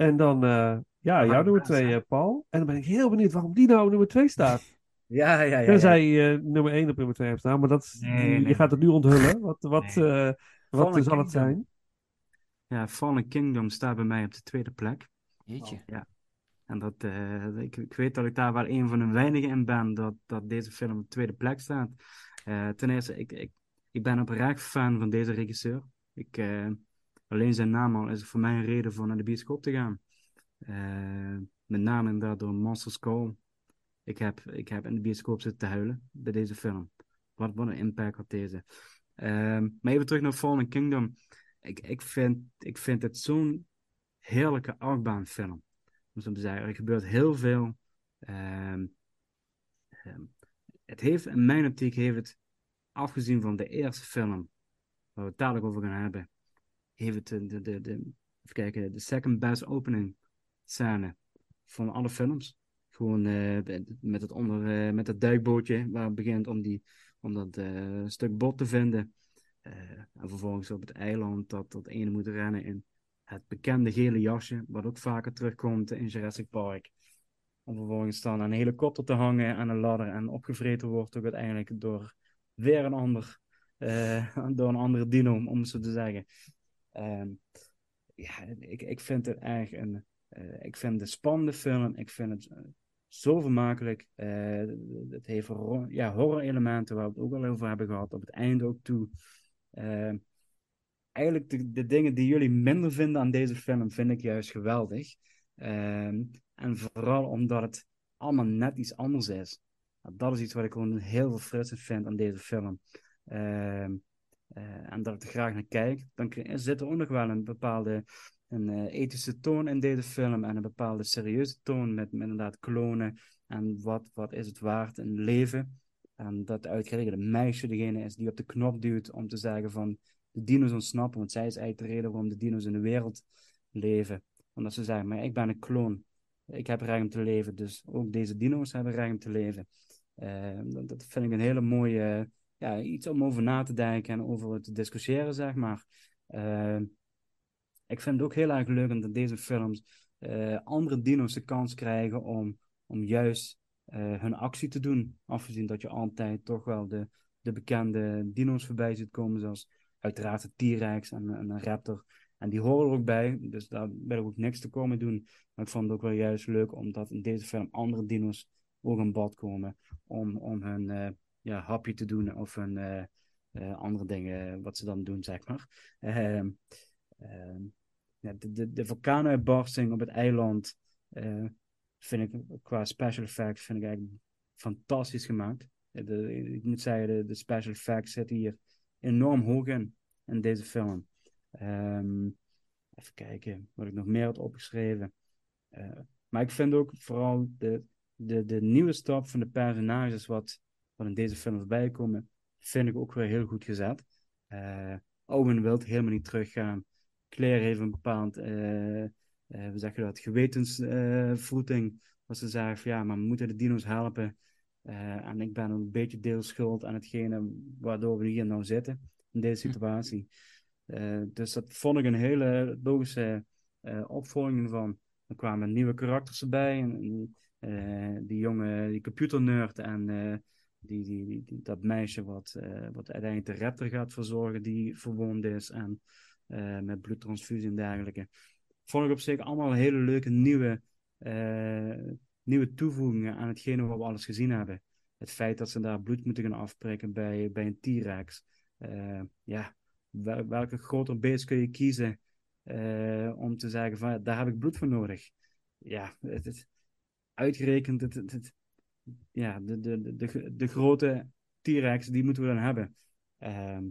En dan, eh, ja, jouw nummer twee, eh, Paul. En dan ben ik heel benieuwd waarom die nou op nummer twee staat. Ja, *laughs* ja, ja. ja. Tenzij je nummer één op nummer twee hebt staan. Maar dat, is- Nee, je nee, gaat het nu onthullen. *laughs* Wat, wat, Nee. eh, wat zal het zijn? ja, Fallen Kingdom staat bij mij op de tweede plek. Jeetje. Ja. En dat, eh, ik, ik weet dat ik daar wel een van de weinigen in ben dat, dat deze film op de tweede plek staat. Eh, ten eerste, ik, ik, ik ben oprecht fan van deze regisseur. Ik, eh, alleen zijn naam al is voor mij een reden voor naar de bioscoop te gaan. Eh, met name inderdaad door Monsters Call. Ik heb, ik heb in de bioscoop zitten te huilen bij deze film. Wat, wat een impact had deze. Ehm, maar even terug naar Fallen Kingdom. Ik, ik, vind, ik vind het zo'n heerlijke achtbaanfilm. Om zo te zeggen. Er gebeurt heel veel. Ehm, ehm, het heeft, in mijn optiek, heeft het, afgezien van de eerste film, waar we het dadelijk over gaan hebben, heeft het de, de, de, even kijken, de second best opening scène van alle films. Gewoon eh, met, het onder, eh, met het duikbootje waar het begint om, die, om dat eh, stuk bot te vinden. En vervolgens op het eiland dat dat ene moet rennen in het bekende gele jasje, wat ook vaker terugkomt in Jurassic Park. Om vervolgens dan aan een helikopter te hangen aan een ladder en opgevreten wordt ook uiteindelijk door weer een ander, *laughs* door een andere dino, om het zo te zeggen. Ehm, ja, ik, ik vind het erg een, eh, ik vind het spannende film. Ik vind het eh, zo vermakelijk. Eh, het heeft horror, ja, horror-elementen waar we het ook al over hebben gehad. Op het einde ook toe. Ehm, eigenlijk de, de dingen die jullie minder vinden aan deze film, vind ik juist geweldig. Ehm, en vooral omdat het allemaal net iets anders is. Nou, dat is iets wat ik gewoon heel verfrissend vind aan deze film. Eh, en dat ik graag naar kijk. Dan zit er ook nog wel een bepaalde een, eh, ethische toon in deze film. En een bepaalde serieuze toon met, met inderdaad klonen. En wat, wat is het waard in leven. En dat uitgerekend een meisje degene is die op de knop duwt om te zeggen van de dino's ontsnappen. Want zij is eigenlijk de reden waarom de dino's in de wereld leven. Omdat ze zeggen, maar ik ben een kloon. Ik heb recht om te leven. Dus ook deze dino's hebben recht om te leven. Eh, dat vind ik een hele mooie, ja, iets om over na te denken en over te discussiëren, zeg maar. Eh, ik vind het ook heel erg leuk dat deze films eh, andere dino's de kans krijgen om, om juist eh, hun actie te doen. Afgezien dat je altijd toch wel de, de bekende dino's voorbij ziet komen, zoals uiteraard de T-Rex en, en een raptor. En die horen er ook bij, dus daar wil ik ook niks te komen doen. Maar ik vond het ook wel juist leuk omdat in deze film andere dino's ook aan bod komen om, om hun eh, ja, hapje te doen of hun eh, eh, andere dingen wat ze dan doen, zeg maar. Ehm, ehm, de, de, de vulkaanuitbarsting op het eiland eh, vind ik qua special effects vind ik eigenlijk fantastisch gemaakt. Eh, De, ik moet zeggen, de, de special effects zitten hier enorm hoog in, in deze film. Ehm, even kijken wat ik nog meer had opgeschreven. Eh, maar ik vind ook vooral de, de, de nieuwe stap van de personages wat, wat in deze film voorbij komen, vind ik ook weer heel goed gezet. Eh, Owen wil helemaal niet teruggaan. Claire heeft een bepaald, eh eh, hoe zeg je dat, gewetensvoeting. waar ze zeggen van ja, maar we moeten de dino's helpen. Eh, en ik ben een beetje deels schuld aan hetgene waardoor we hier nou zitten, in deze situatie. Eh, dus dat vond ik een hele logische eh, opvolging van. Er kwamen nieuwe karakters erbij. En, eh, die jonge, die computernerd en eh, die, die, die, dat meisje wat, eh, wat uiteindelijk de raptor gaat verzorgen, die verwond is en eh, met bloedtransfusie en dergelijke. Vond ik op zich allemaal hele leuke nieuwe, eh, nieuwe toevoegingen aan hetgene wat we alles gezien hebben. Het feit dat ze daar bloed moeten gaan afprikken bij, bij een T-Rex. Ja, wel- welke groter beest kun je kiezen om te zeggen van daar heb ik bloed voor nodig. Ja, het, uitgerekend het, het- ja, de, de, de, de, grote T-Rex, die moeten we dan hebben. Ehm,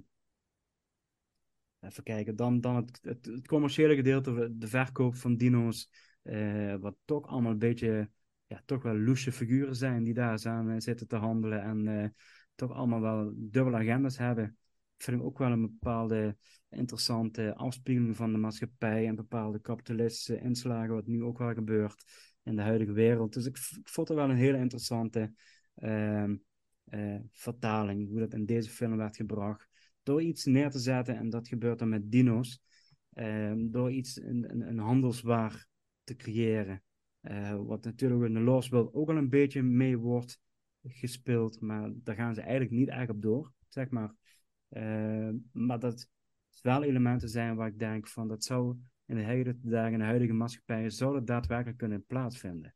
even kijken, dan, dan het, het, commerciële gedeelte, de verkoop van dino's, eh, wat toch allemaal een beetje, ja, toch wel loesje figuren zijn die daar samen zitten te handelen en eh, toch allemaal wel dubbele agendas hebben. Vind ik ook wel een bepaalde interessante afspiegeling van de maatschappij en bepaalde kapitalistische inslagen, wat nu ook wel gebeurt in de huidige wereld. Dus ik, ik vond het wel een hele interessante ehm, eh, vertaling, hoe dat in deze film werd gebracht. Door iets neer te zetten, en dat gebeurt dan met dino's, ehm, door iets, een, een, handelswaar te creëren. Eh, wat natuurlijk in de Lost World ook al een beetje mee wordt gespeeld, maar daar gaan ze eigenlijk niet echt op door, zeg maar. Eh, maar dat wel elementen zijn waar ik denk van dat zou in de huidige dagen, in de huidige maatschappij, zou dat daadwerkelijk kunnen plaatsvinden.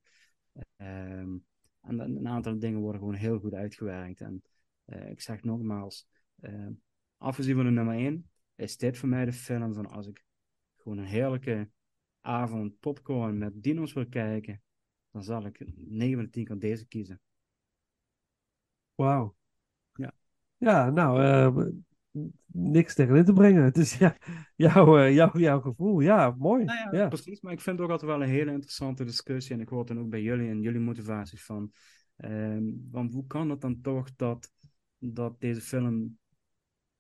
Ehm, en een aantal dingen worden gewoon heel goed uitgewerkt. En eh, ik zeg nogmaals, eh, afgezien van de nummer 1, is dit voor mij de film van als ik gewoon een heerlijke avond popcorn met dino's wil kijken, dan zal ik 9 van de 10 keer deze kiezen. Wauw. Ja. Ja, nou, eh, niks tegen in te brengen. Het is *laughs* ja, jouw, eh, jouw, jouw gevoel. Ja, mooi. Nou ja, Ja. precies. Maar ik vind het ook altijd wel een hele interessante discussie. En ik hoor dan ook bij jullie en jullie motivaties van. ehm, want hoe kan het dan toch dat, dat deze film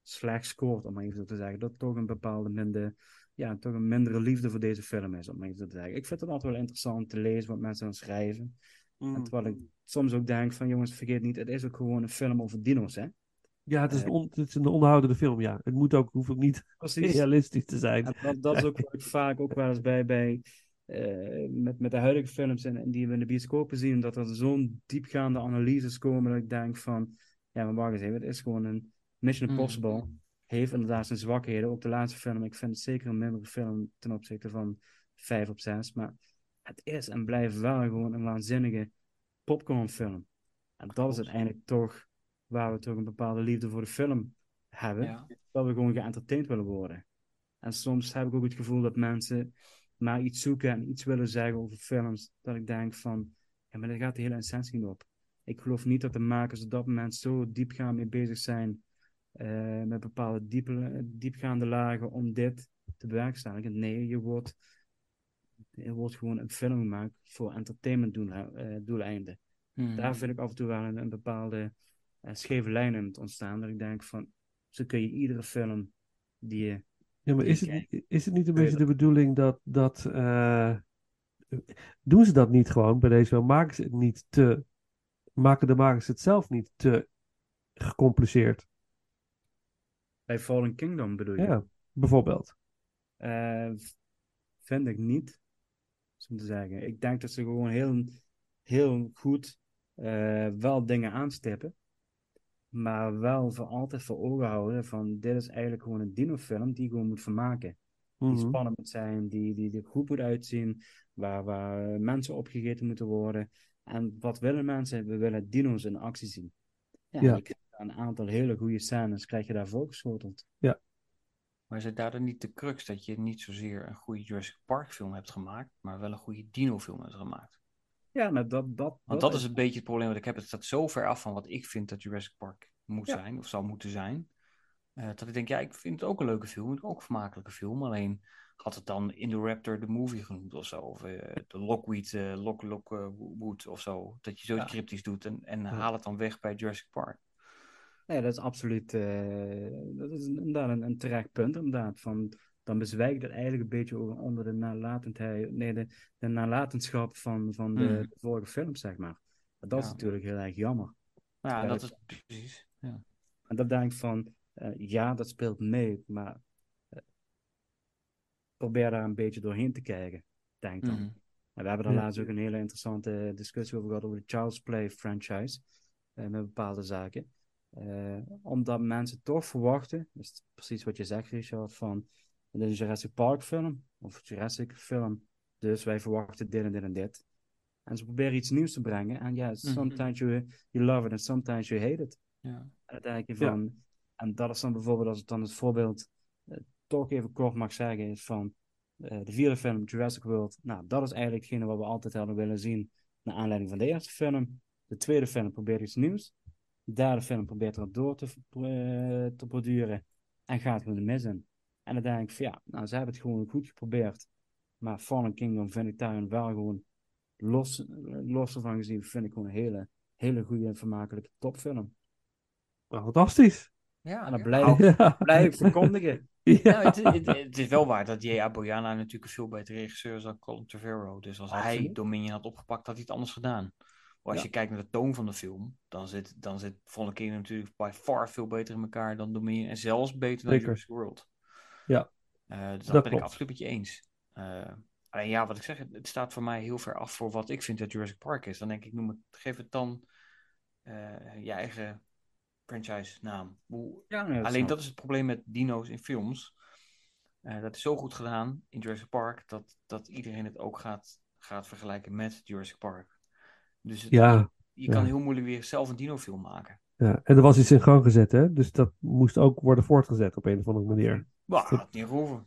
slecht scoort, om maar even zo te zeggen? Dat toch een bepaalde minder, ja, toch een mindere liefde voor deze film is, om maar even zo te zeggen. Ik vind het altijd wel interessant te lezen wat mensen dan schrijven. Mm. En terwijl ik soms ook denk van, jongens, vergeet niet, het is ook gewoon een film over dino's, hè? Ja, het is, een Eh, on- het is een onderhoudende film, ja. Het moet ook, hoeft ook niet *laughs* Precies. realistisch te zijn. Dat is ook *laughs* wat ik vaak ook wel eens bij, bij eh, met, met de huidige films en, en die we in de bioscopen zien, dat er zo'n diepgaande analyses komen dat ik denk van, ja, maar wacht eens even, het is gewoon een Mission Mm. Impossible. Heeft inderdaad zijn zwakheden. Ook de laatste film, ik vind het zeker een mindere film ten opzichte van 5 op 6. Maar het is en blijft wel gewoon een waanzinnige popcornfilm. En dat is uiteindelijk toch waar we toch een bepaalde liefde voor de film hebben Ja. dat we gewoon geëntertained willen worden. En soms heb ik ook het gevoel dat mensen maar iets zoeken en iets willen zeggen over films, dat ik denk van, ja, maar daar gaat de hele essentie niet op. Ik geloof niet dat de makers op dat moment zo diepgaand mee bezig zijn, eh, met bepaalde diepe, diepgaande lagen om dit te bewerkstelligen. Nee, je wordt, er wordt gewoon een film gemaakt voor entertainment eh, doeleinden. Mhm. Daar vind ik af en toe wel een, een bepaalde eh, scheve lijn in het ontstaan. Dat ik denk van, zo kun je iedere film die je... Ja, maar is het, is het niet een beetje de bedoeling dat, dat eh, doen ze dat niet gewoon bij deze film? Maken ze het niet te, maken de makers het zelf niet te gecompliceerd? Bij Fallen Kingdom bedoel je? Ja, bijvoorbeeld. Eh, vind ik niet, zo te zeggen. Ik denk dat ze gewoon heel, heel goed eh, wel dingen aanstippen. Maar wel voor altijd voor ogen houden van dit is eigenlijk gewoon een dinofilm die je gewoon moet vermaken. Die Mhm. spannend moet zijn, die, die er goed moet uitzien, waar, waar mensen opgegeten moeten worden. En wat willen mensen? We willen dino's in actie zien. Ja, Ja. je krijgt een aantal hele goede scènes, krijg je daar voorgeschoteld. Maar is het daardoor niet de crux dat je niet zozeer een goede Jurassic Park film hebt gemaakt, maar wel een goede dino film hebt gemaakt? Ja, nou, dat, dat, Want dat is een beetje het probleem wat ik heb. Het staat zo ver af van wat ik vind dat Jurassic Park moet Ja. zijn, of zou moeten zijn. eh, dat ik denk, ja, ik vind het ook een leuke film, ook een vermakelijke film. Alleen had het dan In the Raptor the Movie genoemd of zo. Of eh, de Lockweed, eh Lock, Lock eh, Wood of zo. Dat je zoiets Ja. cryptisch doet en, en haal het dan weg bij Jurassic Park. Nee, dat is absoluut dat is inderdaad een, een terecht punt, inderdaad. Van, dan bezwijkt het eigenlijk een beetje over- onder de nalatendheid, nee, de, de nalatenschap van, van de, de vorige films, zeg maar. Dat is Ja. natuurlijk heel erg jammer. Ja, dat is precies. Ja. En dat denk ik van, eh, ja, dat speelt mee, maar eh, probeer daar een beetje doorheen te kijken, denk dan. Mhm. En we hebben daar Ja. laatst ook een hele interessante discussie over gehad over de Child's Play franchise. eh, met bepaalde zaken. Omdat mensen toch verwachten, dat is precies wat je zegt, Richard, van het is een Jurassic Park film of Jurassic film. Dus wij verwachten dit en dit en dit. En ze proberen iets nieuws te brengen. En ja, sometimes you, you love it and sometimes you hate it. Ja. En Ja. van, en dat is dan bijvoorbeeld, als ik dan het voorbeeld eh, toch even kort mag zeggen, is van eh, de vierde film, Jurassic World. Nou, dat is eigenlijk hetgene wat we altijd hadden willen zien, naar aanleiding van de eerste film. De tweede film probeert iets nieuws. De derde film probeert er door te, eh, te borduren en gaat gewoon de mis in. En dan denk ik van ja, nou, ze hebben het gewoon goed geprobeerd. Maar Fallen Kingdom vind ik daarin wel gewoon, los, los ervan gezien, vind ik gewoon een hele, hele goede en vermakelijke topfilm. Nou, fantastisch. Ja, En dat ja. blijf, *laughs* Ja. blijf ik verkondigen. *laughs* Ja. Nou, het, het, het is wel waar dat J.A. Boyana natuurlijk een veel betere regisseur is dan Colin Trevorrow. Dus als hij. Dominion had opgepakt, had hij het anders gedaan. Maar als Ja. je kijkt naar de toon van de film, dan zit, dan zit Fallen Kingdom natuurlijk by far veel beter in elkaar dan Dominion. En zelfs beter dan. Jurassic World. Ja. Eh, dus dat, Dat ben ik absoluut met je eens. Eh, alleen ja, wat ik zeg, het, staat voor mij heel ver af voor wat ik vind dat Jurassic Park is. Dan denk ik, noem het, geef het dan eh, je eigen franchise naam. Hoe- Ja, nee, Alleen snap dat is het probleem met dino's in films. Dat is zo goed gedaan in Jurassic Park dat, dat iedereen het ook gaat, gaat vergelijken met Jurassic Park. Dus het- Ja, je kan ja. heel moeilijk weer zelf een dino-film maken. ja. En er was iets in gang gezet, hè? Dus dat moest ook worden voortgezet op een of andere manier. Maar had niet over.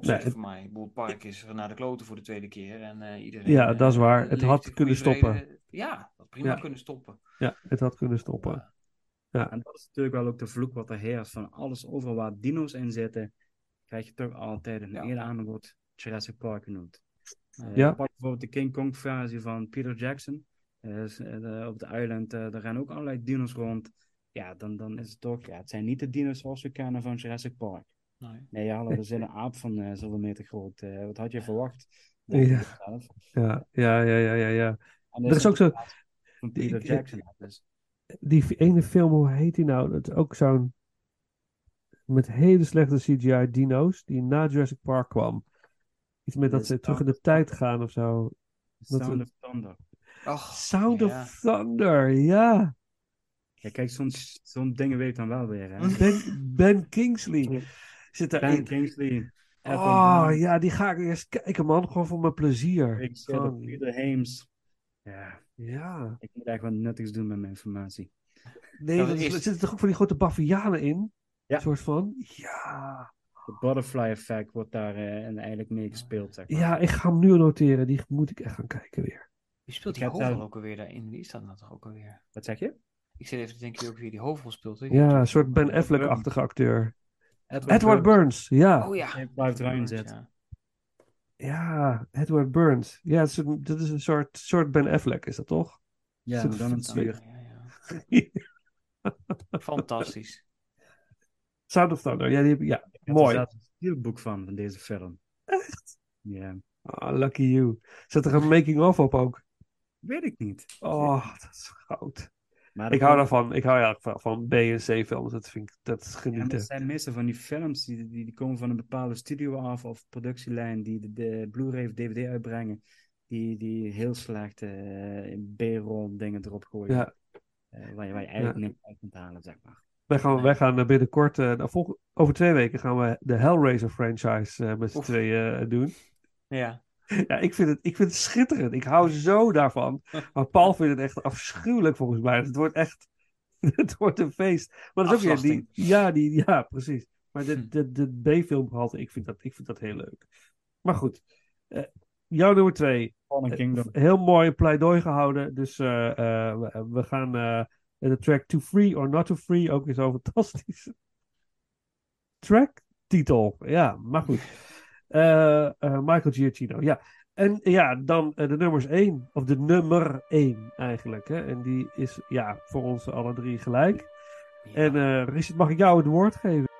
Nee, voor mij. Het park is naar de kloten voor de tweede keer. En eh, iedereen. Ja, eh, dat is waar. Het had kunnen stoppen. vrede. Ja, had prima Ja. kunnen stoppen. Ja, het had kunnen stoppen. Ja, En dat is natuurlijk wel ook de vloek wat er heerst. Van alles over waar dino's in zitten, krijg je toch altijd in Ja. ieder aanbod Jurassic Park genoemd. Eh, Ja. Pak bijvoorbeeld de King Kong versie van Peter Jackson. Eh, eh, op de island, eh daar rennen ook allerlei dino's rond. Ja, dan, dan is het toch, ja, het zijn niet de dino's zoals we kennen van Jurassic Park. Nee. Nee, ja, hallo, er zit een aap van eh, zoveel meter groot. Eh, wat had je verwacht? Ja. Ja, ja, ja, ja, ja. ja. En Er is ook zo- Van Peter Ik- Jackson. Dus. Die ene film, hoe heet die nou? Dat is ook zo'n. Met hele slechte CGI dino's, die na Jurassic Park kwam. Iets met dat ze terug in de tijd gaan of zo. Sound of Thunder. Ach, Sound ja. of Thunder, ja. Ja, kijk, zo'n zo'n dingen weet ik dan wel weer. Hè? Ben, ben Kingsley zit Ben daarin. Kingsley. Oh ja, die ga ik eerst kijken, man. Gewoon voor mijn plezier. Rick Sitter, Gewoon- Peter Hames. Ja, Ja. ik moet echt wat nuttigs doen met mijn informatie. Nee, Dat dat is- is- er zitten toch ook van die grote bavianen in? Ja. Een soort van. Ja. De butterfly effect wordt daar eh, en eigenlijk mee gespeeld, zeg maar. Ja, ik ga hem nu noteren. Die moet ik echt gaan kijken weer. Wie speelt Ik die hoofdrol daar- ook alweer daarin? Wie is dat nou toch ook alweer? Wat zeg je? Ik zit even te denken wie ook weer die hoofdrol speelt. hè? Ja, een soort Ben Affleck-achtige acteur. Edward, Edward Burns, ja. Oh ja. Hij blijft erin zitten. ja. Ja, Edward Burns. Ja, is een, dat is een soort, soort Ben Affleck, is dat toch? Ja, Zit dan een zwier. Ja, ja. *laughs* Fantastisch. Sound of Thunder, ja, die, ja. Ik heb er mooi. zelfs een steelbook van, van deze film. Echt? Ja, Ah, lucky you. Zet er een making-of op ook. weet ik niet. Oh, dat is goud. Maar Ik hou daarvan. Ik hou ja, van, van B en C films. Dat vind ik, dat Ja, genieten. het zijn meestal van die films die, die, die komen van een bepaalde studio af of productielijn die de, de Blu-ray of DVD uitbrengen, die, die heel slecht eh, B-roll dingen erop gooien. Ja. Eh, waar, je, waar je eigenlijk niks uit kunt halen, zeg maar. Wij gaan, wij gaan binnenkort, volg- over twee weken gaan we de Hellraiser franchise eh, met z'n tweeën eh, doen. Ja. *laughs* Ja, ik vind, het, ik vind het schitterend. Ik hou zo daarvan. *laughs* Maar Paul vindt het echt afschuwelijk volgens mij. Het wordt echt, *laughs* het wordt een feest. Maar dat is ook weer die, ja, die, ja, precies. Maar de, Hm. de, de B-filmgehalte, ik vind dat, ik vind dat heel leuk. Maar goed, eh, jouw nummer twee. Eh, Kingdom. Heel mooi pleidooi gehouden. Dus eh, we, gaan de track To Free or Not To Free ook weer zo fantastisch. Track titel, ja, maar goed. Eh, eh, Michael Giacchino, ja. En ja, dan eh, de nummers 1, of de nummer 1 eigenlijk. Hè? En die is ja, voor ons alle drie gelijk. En eh Richard, mag ik jou het woord geven?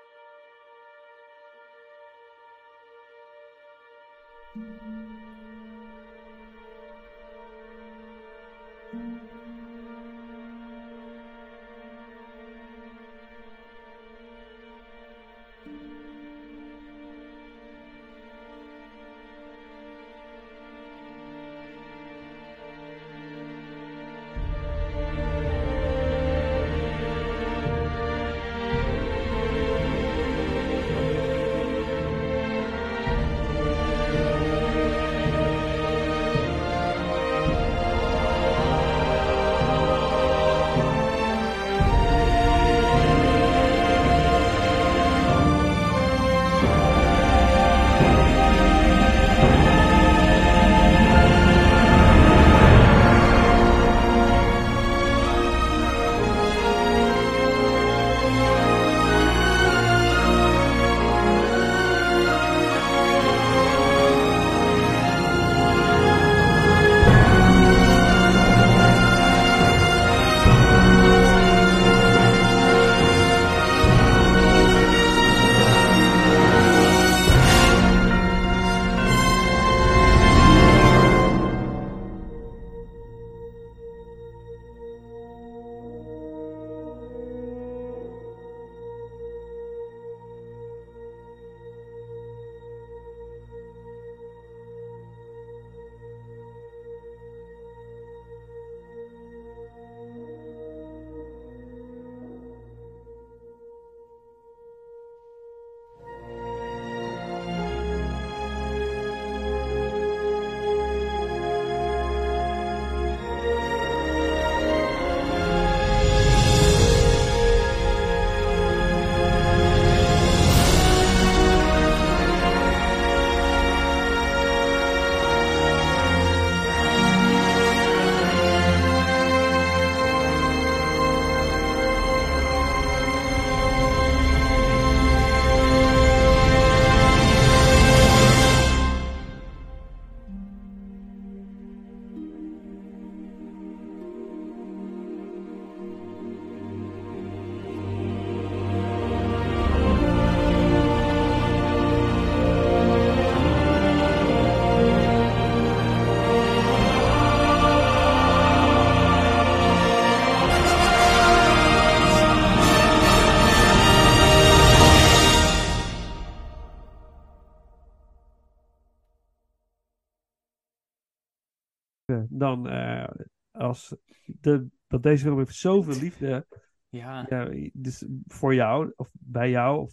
Dan eh, als de, dat deze film heeft zoveel liefde Ja, ja, dus voor jou of bij jou of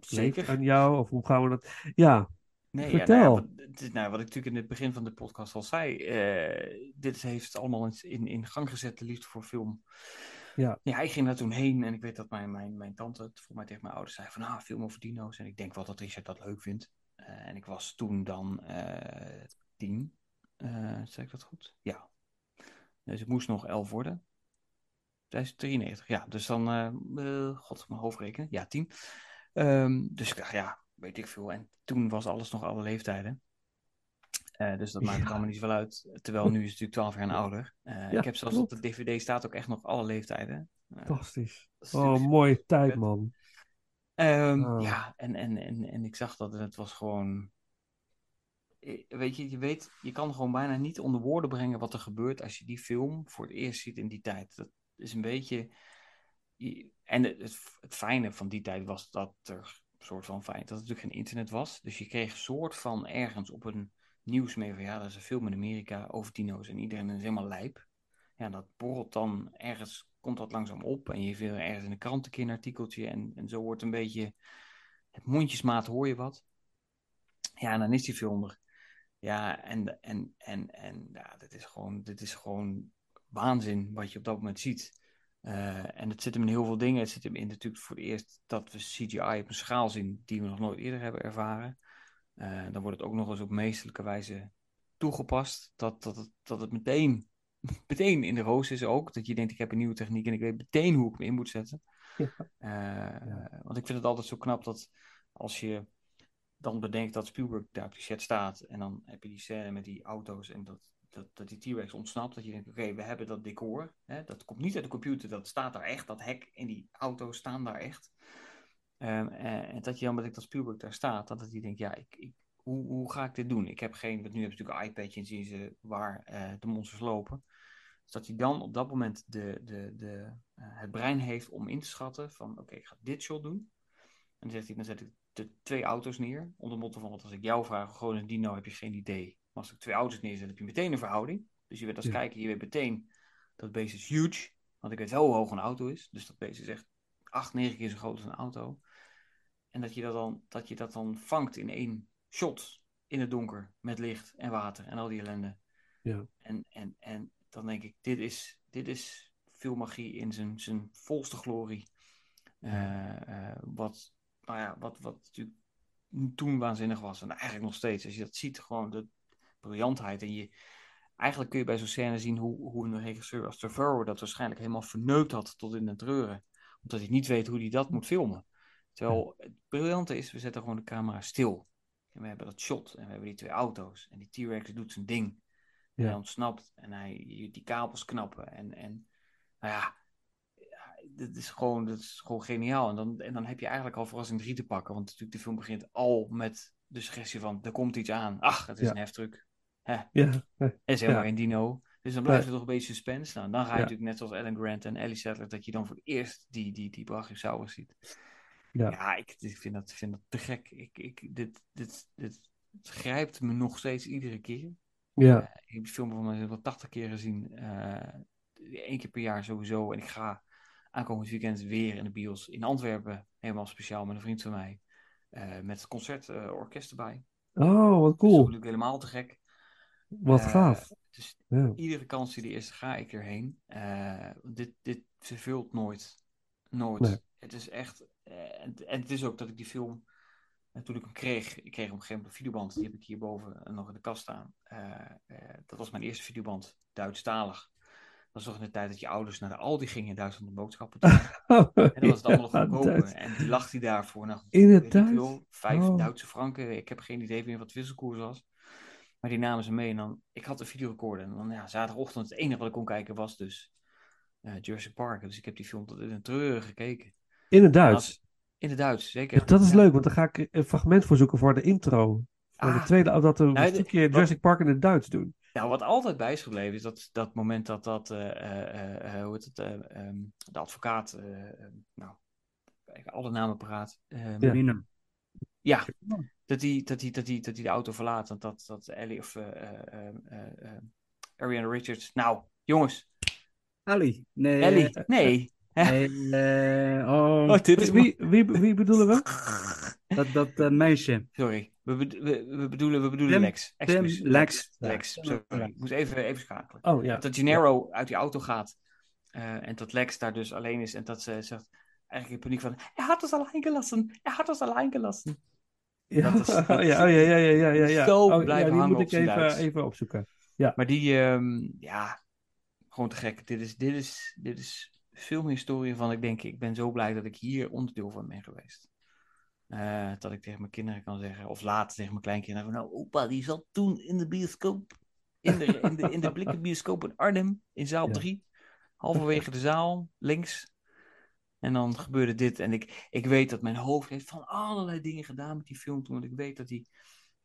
zeker. aan jou of hoe gaan we dat? Ja, Nee, ja, Vertel. nou ja, wat, het is- nou, wat ik natuurlijk in het begin van de podcast al zei, eh, dit heeft allemaal in, in, in gang gezet, de liefde voor film. Ja. Ja, ik ging daar toen heen en ik weet dat mijn, mijn, mijn tante het voor mij tegen mijn ouders zei van, ah, film over dino's. En ik denk wel dat Richard dat leuk vindt. Eh, en ik was toen dan tien. Eh zeg ik dat goed? Ja. Dus ik moest nog elf worden. 2093, ja. Dus dan, eh, god, mijn hoofd rekenen. Ja, tien. Ehm, dus ik dacht, ja, weet ik veel. En toen was alles nog alle leeftijden. Dus dat maakt Ja. het allemaal niet zoveel uit. Terwijl nu is het natuurlijk 12 jaar en ouder. Ja, ik heb zelfs klopt. op de DVD staat ook echt nog alle leeftijden. Fantastisch. Oh, mooie tijd, man. Ehm, Oh. Ja, en, en, en, en ik zag dat en het was gewoon. Eh, Weet je, je weet, je kan gewoon bijna niet onder woorden brengen wat er gebeurt als je die film voor het eerst ziet in die tijd. Dat is een beetje. je- En het, het, het fijne van die tijd was dat er een soort van fijn dat er natuurlijk geen internet was. Dus je kreeg een soort van ergens op een nieuws mee van ja, dat is een film in Amerika over dino's en iedereen is helemaal lijp. Ja, dat borrelt dan ergens, komt dat langzaam op en je vindt ergens in de krant een keer een artikeltje en, en zo wordt een beetje, het mondjesmaat hoor je wat. Ja, en dan is die film er. Ja, en, en, en, en ja, dit is gewoon, dit is gewoon waanzin wat je op dat moment ziet. Eh, en het zit hem in heel veel dingen. Het zit hem in natuurlijk voor het eerst dat we CGI op een schaal zien die we nog nooit eerder hebben ervaren. Eh, dan wordt het ook nog eens op meesterlijke wijze toegepast. Dat, dat, het, dat het meteen, *laughs* meteen in de roos is ook. Dat je denkt, ik heb een nieuwe techniek en ik weet meteen hoe ik me in moet zetten. Ja. Eh, Want ik vind het altijd zo knap dat als je dan bedenkt dat Spielberg daar op die set staat. En dan heb je die scène met die auto's en dat, dat, dat die T-Rex ontsnapt. Dat je denkt, oké, we hebben dat decor. Hè? Dat komt niet uit de computer, dat staat daar echt. Dat hek en die auto's staan daar echt. Ehm, en, en dat je dan bedenkt dat Spielberg daar staat. Dat hij denkt, ja, ik, ik, hoe, hoe ga ik dit doen? Ik heb geen, want nu heb je natuurlijk een iPadje en zien ze waar eh, de monsters lopen. Dus dat hij dan op dat moment de, de, de, eh, het brein heeft om in te schatten van, oké, ik ga dit shot doen. En dan zegt hij, dan zet ik de twee auto's neer. Onder motto van, want als ik jou vraag, gewoon een dino, heb je geen idee. Maar als ik twee auto's neerzet, heb je meteen een verhouding. Dus je weet als Ja. kijker, je weet meteen, dat beest is huge. Want ik weet wel hoe hoog een auto is. Dus dat beest is echt acht, negen keer zo groot als een auto. En dat je dat dan, dat je dat dan vangt in één shot. In het donker, met licht en water en al die ellende. Ja. En, en, en dan denk ik, dit is, dit is filmmagie in zijn, zijn volste glorie. Eh, eh, wat, nou ja, wat, wat natuurlijk toen waanzinnig was. En eigenlijk nog steeds. Als je dat ziet, gewoon de briljantheid. En je, eigenlijk kun je bij zo'n scène zien hoe, hoe een regisseur als Trevorrow dat waarschijnlijk helemaal verneukt had tot in het treuren. Omdat hij niet weet hoe hij dat moet filmen. Terwijl het briljante is, we zetten gewoon de camera stil. En we hebben dat shot en we hebben die twee auto's. En die T-Rex doet zijn ding. Ja. hij ontsnapt en hij, die kabels knappen. En, en nou ja, dat is gewoon, dat is gewoon geniaal. En dan, en dan heb je eigenlijk al verrassing drie te pakken. Want natuurlijk, de film begint al met de suggestie van, er komt iets aan. Ach, het is Ja. een heftruck. Hè, Ja, het is *laughs* helemaal Ja. geen dino. Dus dan blijft er toch een beetje suspense. Nou, dan ga je natuurlijk net zoals Alan Grant en Ellie Sattler, dat je dan voor het eerst die, die, die Brachiosaurus ziet. Ja. Ja, ik, ik vind, dat, vind dat te gek. Ik, ik, dit, dit, dit grijpt me nog steeds iedere keer. ja, Eh, ik heb die film van mij wel 80 keer gezien. Eén keer per jaar sowieso. En ik ga aankomend weekend weer in de bios in Antwerpen. Helemaal speciaal met een vriend van mij. eh, met het concertorkest erbij. Oh, wat Dat is cool. natuurlijk helemaal te gek. Wat Eh, gaaf. Dus Ja. iedere kans die er is, ga ik erheen. Eh, dit, dit verveelt nooit. Nooit. Nee. Het is echt. en, en het is ook dat ik die film. eh, toen ik hem kreeg, ik kreeg op een gegeven moment een videoband. Die heb ik hierboven nog in de kast staan. Dat was mijn eerste videoband, Duitsstalig. Dat was toch in de tijd dat je ouders naar de Aldi gingen in Duitsland om boodschappen te doen. *laughs* En dan was het allemaal nog Ja, goedkoper. En die lag hij daarvoor. Nou, In het weet ik Duits? veel, vijf Oh. Duitse franken. Ik heb geen idee meer wat de wisselkoers was. Maar die namen ze mee. En dan, ik had een videorecorder. En dan ja, zaterdagochtend, het enige wat ik kon kijken was dus eh Jurassic Park. Dus ik heb die film tot in een treuren gekeken. In het Duits. In het Duits, zeker. Ja, dat is Ja. leuk, want dan ga ik een fragment voor zoeken voor de intro. Voor de Ah. tweede, dat we Nou, een de- stukje Jurassic Park in het Duits doen. Nou, wat altijd bij is gebleven is dat, dat moment dat, dat eh, eh, hoe heet het, eh, ehm, de advocaat, nou, alle namen paraat. Ehm, Ja. Ja, dat hij dat die, dat die, dat die de auto verlaat. Want dat, dat Ellie of Ariana Richards. Nou, jongens. Ali. Nee. Ellie. Nee. Eh, oh, Oh, dit is Wie, wie, wie bedoelen we? *laughs* dat, dat eh, meisje. Sorry. We, we, we bedoelen, we bedoelen Tim- Lex. Tim. Lex. Lex. Ja. Sorry. Ik moest even, even schakelen. Oh ja. Dat Gennaro uit die auto gaat. eh, en dat Lex daar dus alleen is. En dat ze zegt eigenlijk in paniek van... Hij had ons alleen gelassen. Hij had ons alleen gelassen. Ja, Dat is- *laughs* dat ja, ja, ja, ja, ja, ja, ja. Zo Oh, blijven ja, die hangen moet op ik even, Duits. even opzoeken. Maar die, ehm, ja, gewoon te gek. Dit is, dit is, dit is filmhistorie van, ik denk, ik ben zo blij dat ik hier onderdeel van ben geweest. Eh, dat ik tegen mijn kinderen kan zeggen, of later tegen mijn kleinkinderen, van, nou opa, die zat toen in de bioscoop, in de, in de, in de blikken bioscoop in Arnhem, in zaal Ja. 3, halverwege de zaal, links. En dan gebeurde dit. En ik, ik weet dat mijn hoofd heeft van allerlei dingen gedaan met die film toen. Want ik weet dat die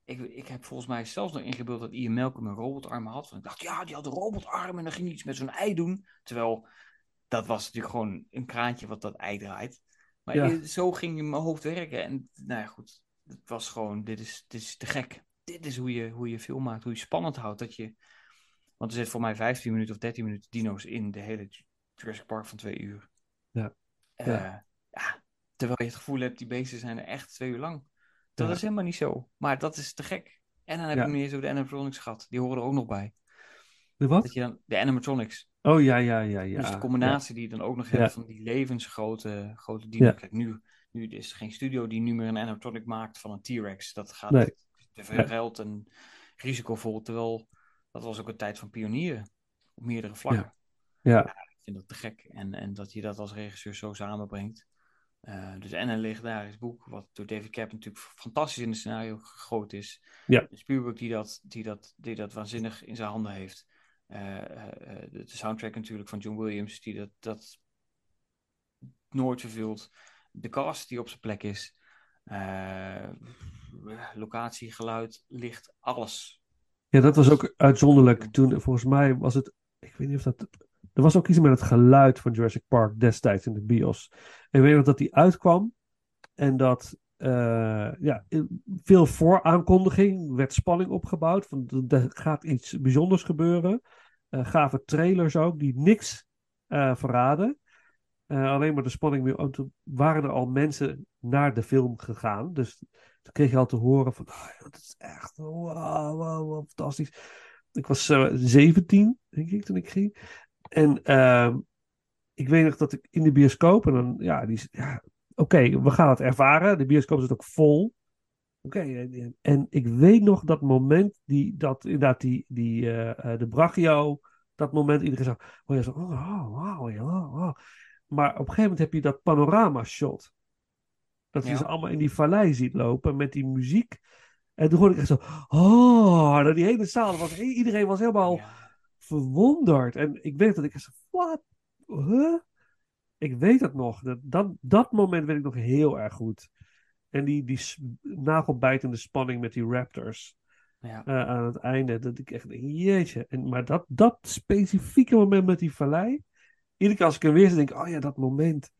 ik, ik heb volgens mij zelfs nog ingebeeld dat Ian Malcolm een robotarmen had. Want ik dacht, ja, die had een robotarm en dan ging hij iets met zo'n ei doen. Terwijl, dat was natuurlijk gewoon een kraantje wat dat ei draait. Maar Ja. eh, zo ging in mijn hoofd werken. En nou ja, goed, het was gewoon, dit is, dit is te gek. Dit is hoe je, hoe je film maakt, hoe je spannend houdt. Dat je, want er zit voor mij 15 minuten of 13 minuten dino's in de hele Jurassic Park van twee uur. Ja. Eh, Ja. ja, terwijl je het gevoel hebt, die beesten zijn er echt twee uur lang. Dat Ja. is helemaal niet zo. Maar dat is te gek. En dan heb je eens over de animatronics gehad. Die horen er ook nog bij. De Dat wat? je dan, de animatronics. Oh ja, ja, ja, ja. dus de combinatie die je dan ook nog hebt van die levensgrote grote. Ja. Kijk, nu, nu is er geen studio die nu meer een animatronic maakt van een T-Rex. Dat gaat Nee. te veel geld en risicovol. Terwijl dat was ook een tijd van pionieren. Op meerdere vlakken. Ja. Ik vind dat te gek. En, en dat je dat als regisseur zo samenbrengt. Eh, dus en een legendarisch boek, wat door David Cap natuurlijk fantastisch in het scenario gegoten is. Ja. Spielberg die dat, die, dat, die dat waanzinnig in zijn handen heeft. Eh, eh, eh, de, soundtrack natuurlijk van John Williams, die dat, dat nooit verveelt. De cast die op zijn plek is. Locatie, geluid, licht, alles. Ja, dat was ook uitzonderlijk. Toen, volgens mij was het. Ik weet niet of dat. Er was ook iets met het geluid van Jurassic Park destijds in de bios. En ik weet nog dat die uitkwam. En dat. Eh, ja, veel vooraankondiging. werd spanning opgebouwd. Van er gaat iets bijzonders gebeuren. Eh gave trailers ook, die niks eh, verraden. Alleen maar de spanning weer. Toen waren er al mensen naar de film gegaan. Dus toen kreeg je al te horen van, ah, dat is echt, wauw, wauw, fantastisch. Ik was eh 17, denk ik, toen ik ging. En ehm, ik weet nog dat ik in de bioscoop, en dan, ja, die, ja oké, we gaan het ervaren. De bioscoop zit ook vol. Oké, en, en ik weet nog dat moment, die, dat inderdaad die, die eh, eh, de brachio, dat moment, iedereen zag, oh ja, zo, oh, wauw, ja, wow, wow. Maar op een gegeven moment heb je dat panorama shot. Dat je Ja. ze allemaal in die vallei ziet lopen met die muziek. En toen hoorde ik echt zo, oh, dat die hele zaal, was, iedereen was helemaal Ja. verwonderd. En ik weet dat ik zo, wat? Huh? Ik weet het nog. Dat, dat, dat moment weet ik nog heel erg goed. En die, die nagelbijtende spanning met die Raptors Ja. eh, aan het einde. Dat ik echt denk, jeetje. En, maar dat, dat specifieke moment met die vallei. Iedere keer als ik hem weer denk ik, oh ja, dat moment.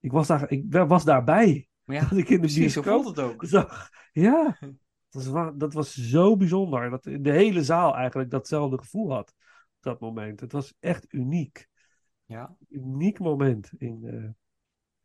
Ik was, daar, ik was daarbij. Ja, *laughs* Dat ik in de precies, zo voelt het ook. *laughs* zag. Ja, *laughs* dat was, wa- dat was zo bijzonder. Dat de hele zaal eigenlijk datzelfde gevoel had. Op dat moment. Het was echt uniek. Ja. Uniek moment. In, eh,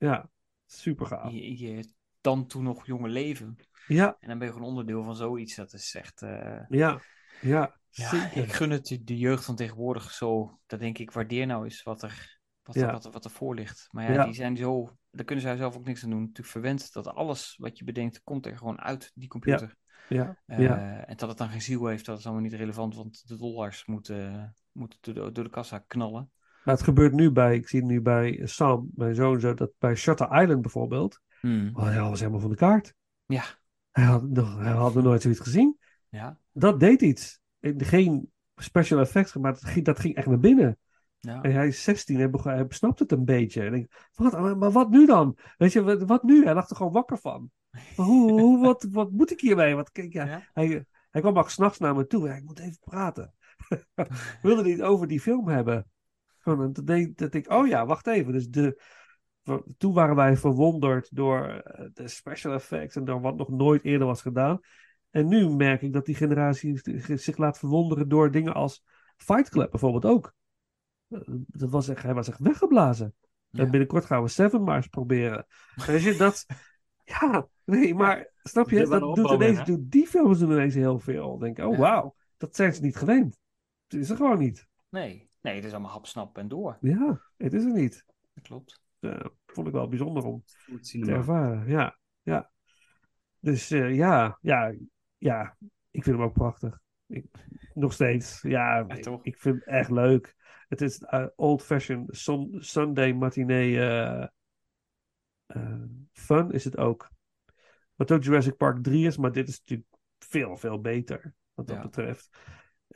ja, super gaaf. Je, je dan toen nog jonge leven. Ja, En dan ben je gewoon onderdeel van zoiets. Dat is echt... eh, ja, ja, Ja, zeker. ik gun het de- jeugd van tegenwoordig zo. Dat denk ik, waardeer nou eens wat er, wat, er- Ja. wat, er, wat er voor ligt. Maar ja, Ja. die zijn zo, daar kunnen zij zelf ook niks aan doen. Natuurlijk verwend dat alles wat je bedenkt, komt er gewoon uit die computer. Ja, Eh, ja, En dat het dan geen ziel heeft, dat is allemaal niet relevant, want de dollars moeten, moeten door, de, door de kassa knallen. Maar het gebeurt nu bij, ik zie het nu bij Sam, mijn zoon, zo, dat bij Shutter Island bijvoorbeeld. Oh, hij was helemaal van de kaart. Ja, Hij had, nog, hij had nog nooit zoiets gezien. ja, Dat deed iets. Eh, Geen special effects, maar dat ging, dat ging echt naar binnen. ja. En hij is 16, hij, beg- hij besnapt het een beetje. En ik, wat, maar maar wat nu dan? Weet je, wat, wat nu? Hij lag er gewoon wakker van. Maar hoe, *laughs* hoe, wat, wat moet ik hiermee? Wat, kijk, ja, Ja. Hij, hij kwam ook s'nachts naar me toe. Ja, ik moet even praten. *laughs* Wilde niet over die film hebben. Gewoon, dat, deed, dat ik, oh ja, wacht even. Dus de, toen waren wij verwonderd door eh, de special effects en door wat nog nooit eerder was gedaan. En nu merk ik dat die generatie zich laat verwonderen door dingen als Fight Club bijvoorbeeld ook. Eh, Dat was echt, hij was echt weggeblazen. Ja. En binnenkort gaan we Seven maar eens proberen. Weet je, dat... *laughs* Ja, nee, maar snap je? Dat doet ineens, doet die films doen ineens heel veel. Denk oh Ja. wauw, dat zijn ze niet gewend. Het is er gewoon niet. Nee, nee, het is allemaal hap, snap en door. Ja, het is er niet. Dat klopt. Eh, vond ik wel bijzonder om te ervaren. Ja, ja. Dus eh, ja, ja, ja, ik vind hem ook prachtig. Ik, nog steeds, ja, Ja, ik, toch? ik vind hem echt leuk. Het is eh, old-fashioned Sunday matinee eh, eh, fun is het ook. Wat ook Jurassic Park 3 is, maar dit is natuurlijk veel, veel beter wat dat Ja. betreft.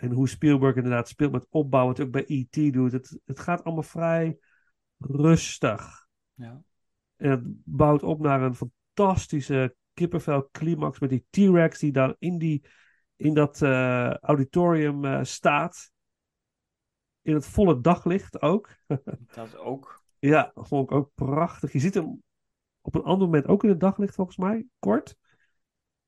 En hoe Spielberg inderdaad speelt met opbouw, wat hij ook bij E.T. doet. Het, het gaat allemaal vrij rustig. Ja. En het bouwt op naar een fantastische kippenvel climax met die T-Rex die daar in, die, in dat eh, auditorium eh, staat. In het volle daglicht ook. *laughs* Dat ook. Ja, vond ik ook prachtig. Je ziet hem op een ander moment ook in het daglicht volgens mij, kort.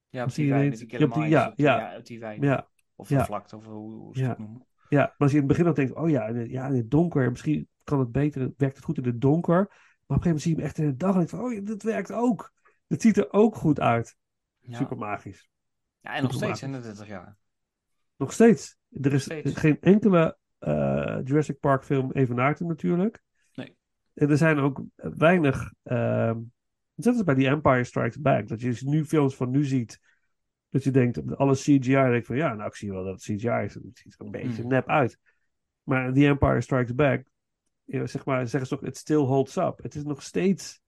Ja, op die ineens- ja, op die- ja, op die- ja. ja, op die wei. Ja, Of de ja. vlakte, of hoe, hoe ze Ja. het noemen. ja. Maar als je in het begin dan denkt, oh ja, in het, ja, in het donker, misschien kan het beter, werkt het goed in het donker. Maar op een gegeven moment zie je hem echt in het daglicht van, oh ja, dat werkt ook. Het ziet er ook goed uit. Ja. Super magisch. ja, en nog steeds, magisch. na 30 jaar. Nog steeds. Er is steeds. geen enkele eh, Jurassic Park film evenaart hem natuurlijk. Nee. En er zijn ook weinig... ehm net als bij die Empire Strikes Back. Dat je dus nu films van nu ziet. Dat je denkt, alle CGI. Dan denk ik van, ja, nou ik zie wel dat het CGI is. Het ziet er een beetje Hmm. nep uit. Maar die Empire Strikes Back. ja, zeg maar, zeggen ze toch, it still holds up. Het is nog steeds...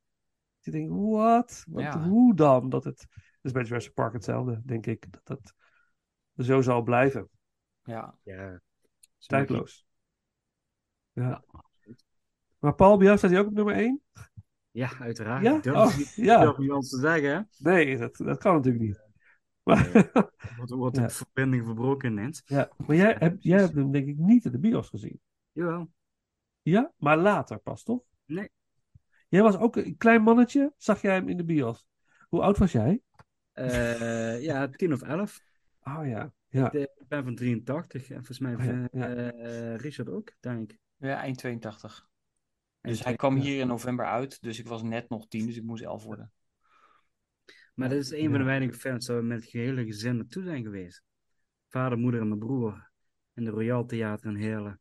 Je denkt, what? Wat, Ja. Hoe dan? Dat het... Dus bij Jurassic Park hetzelfde, denk ik. Dat dat zo zal blijven. Ja. Ja. Tijdloos. Ja. Maar Paul, bij jou staat hij ook op nummer 1? Ja, uiteraard. Ja? Ik durf, Oh, ja. durf niet anders te zeggen, hè. Nee, dat, dat kan natuurlijk niet. Maar, *laughs* wordt Ja. de verbinding verbroken ineens. ja. maar jij, hebt, jij hebt hem denk ik niet in de bios gezien. Jawel. Ja? Maar later pas, toch? Nee. Jij was ook een klein mannetje, zag jij hem in de bios. Hoe oud was jij? Eh, ja, 10 of 11. Oh ja. Ja. Ik, ben van 83 en volgens mij Oh ja, eh, ja. Richard ook, denk ik. Ja, eind 82. Dus hij kwam 82. hier in november uit, dus ik was net nog 10, dus ik moest 11 worden. Maar dit is een van de weinige films waar we met het gehele gezin naartoe zijn geweest. Vader, moeder en mijn broer. In de Royal Theater in Heerlen.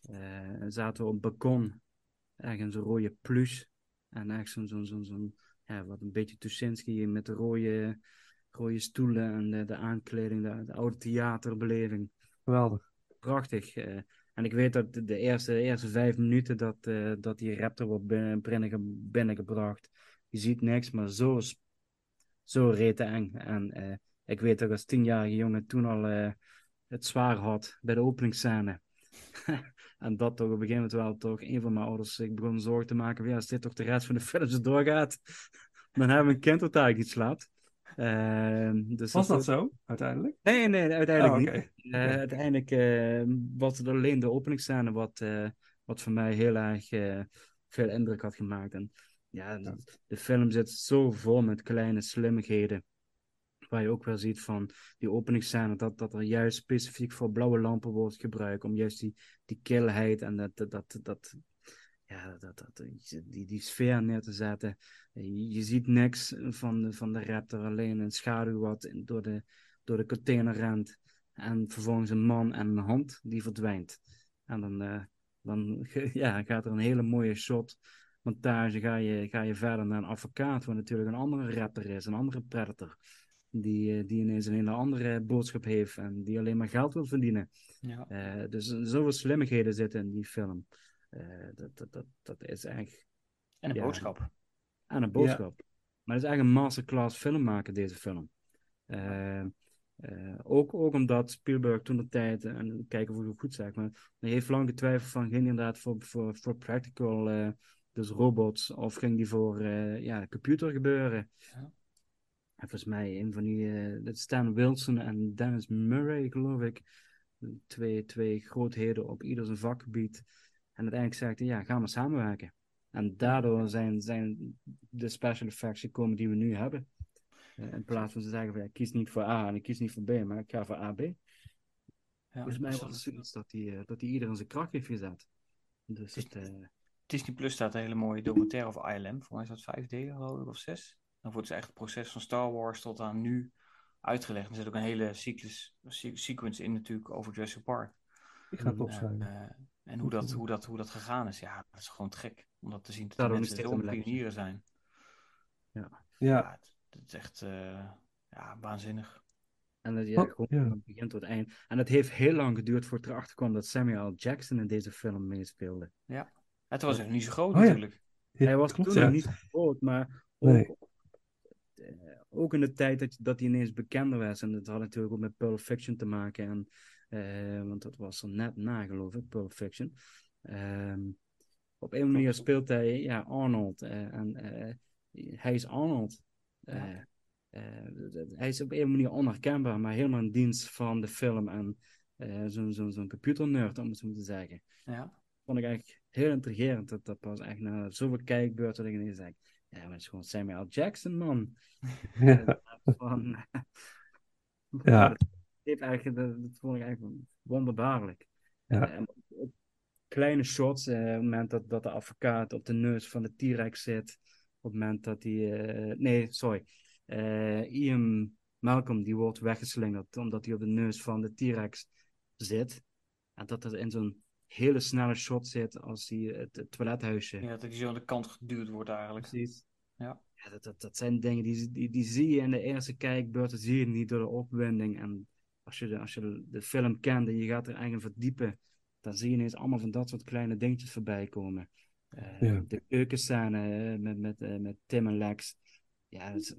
Eh, zaten we op het balkon. Ergens een rode plush. En echt zo'n, zo'n, zo'n, zo'n ja, wat een beetje Tuschinski met de rode, rode stoelen en de, de aankleding, de, de oude theaterbeleving. Geweldig. Prachtig. eh. en ik weet dat de, eerste, de eerste vijf minuten dat, eh, dat die raptor wordt binnen, binnenge- binnengebracht. Je ziet niks, maar zo, zo rete eng. En eh, ik weet dat ik als tienjarige jongen toen al eh, het zwaar had bij de openingsscène. *laughs* en dat toch op een gegeven moment wel toch een van mijn ouders zich begon zorgen te maken. van, Ja, als dit toch de rest van de *laughs* film zo doorgaat, *laughs* dan hebben we een kind dat eigenlijk iets slaapt. Ehm, dus Was dat zo, uiteindelijk? Nee, nee, uiteindelijk Oh, niet. Eh, uiteindelijk eh, was het alleen de openingsscène wat, wat voor mij heel erg veel indruk had gemaakt. En ja, de, de film zit zo vol met kleine slimmigheden. Waar je ook wel ziet van die openingsscène, dat, dat er juist specifiek voor blauwe lampen wordt gebruikt. Om juist die, die kilheid en dat, dat, dat, dat, ja, dat, dat, die, die sfeer neer te zetten. Je, je ziet niks van de, van de raptor, alleen een schaduw wat door de, door de container rent. En vervolgens een man en een hand die verdwijnt. En dan, eh, dan *laughs* ja, gaat er een hele mooie shot. Montage ga je, ga je verder naar een advocaat, waar natuurlijk een andere raptor is, een andere predator. Die, eh, die ineens een hele andere boodschap heeft en die alleen maar geld wil verdienen. Ja. Eh, dus zoveel slimmigheden zitten in die film. Eh, dat, dat, dat, dat is echt. En een Ja. boodschap. En een boodschap. Maar het is eigenlijk een masterclass film maken, deze film. Ook, ook omdat Spielberg toen de tijd, en kijken of ik het goed zeg, maar hij heeft lang getwijfeld van, hij inderdaad voor, voor, voor practical, eh, dus robots, of ging die voor eh, ja, computer gebeuren? Ja. En volgens mij een van die, eh, dat Stan Wilson en Dennis Murray, geloof ik, twee, twee grootheden op ieder zijn vakgebied. En uiteindelijk zegt hij, ja, gaan we samenwerken. En daardoor zijn, zijn de special effects gekomen die we nu hebben. Eh, in plaats van te zeggen, van, ja, ik kies niet voor A en ik kies niet voor B, maar ik ga voor AB. Volgens mij dus was het zoiets dat hij, dat hij ieder in zijn kracht heeft gezet. Dus het, eh, Disney Plus staat een hele mooie documentaire over ILM. Voor mij is dat vijf delen, geloof ik, of zes. Dan wordt dus echt het proces van Star Wars tot aan nu uitgelegd. Er zit ook een hele cyclus, se- sequence in natuurlijk over Jurassic Park. Ik ga het opschrijven. en hoe dat, hoe, dat, hoe dat gegaan is, ja, dat is gewoon te gek. Om dat te zien. Dat nog mensen zo'n pionieren zijn. ja. Ja, het, het is echt eh, ja, waanzinnig. En dat, ja, Oh, gewoon ja. van het begin tot het eind. En het heeft heel lang geduurd voordat ik erachter kwam dat Samuel L. Jackson in deze film meespeelde. Ja. Toen was nog niet zo groot Oh natuurlijk. Ja, hij was klopt, toen ja. nog niet zo groot, maar ook, Nee. eh, ook in de tijd dat, dat hij ineens bekender was. En dat had natuurlijk ook met Pulp Fiction te maken. En, eh, want dat was er net na, geloof ik, Pulp Fiction. Ehm, op een manier speelt hij ja, Arnold. eh, en eh, hij is Arnold. Eh, Ja. eh, hij is op een manier onherkenbaar, maar helemaal in dienst van de film. En eh, zo'n zo'n zo'n computernerd, om het zo te zeggen Ja. Vond ik eigenlijk heel intrigerend. Dat, dat pas echt na zoveel kijkbeurten dat ik ineens denk, ja, maar het is gewoon Samuel. Jackson, man. *laughs* Ja. Van, *laughs* Ja. Dat, eigenlijk, dat, dat vond ik eigenlijk wonderbaarlijk. Ja. En op kleine shots, eh, op het moment dat, dat de advocaat op de neus van de T-Rex zit, op het moment dat hij, eh, nee, sorry, Eh, Ian Malcolm, die wordt weggeslingerd omdat hij op de neus van de T-Rex zit. En dat er in zo'n hele snelle shot zit als hij het, het toilethuisje. ja, dat hij zo aan de kant geduwd wordt eigenlijk. Precies. Ja. Ja, dat, dat, dat zijn dingen die, die, die zie je in de eerste kijkbeurt, dat zie je niet door de opwinding. En als je de, als je de, de film kent en je gaat er eigenlijk verdiepen, dan zie je ineens allemaal van dat soort kleine dingetjes voorbij komen. Eh, Ja. De keukenscène met, met, eh, met Tim en Lex. Ja, dat is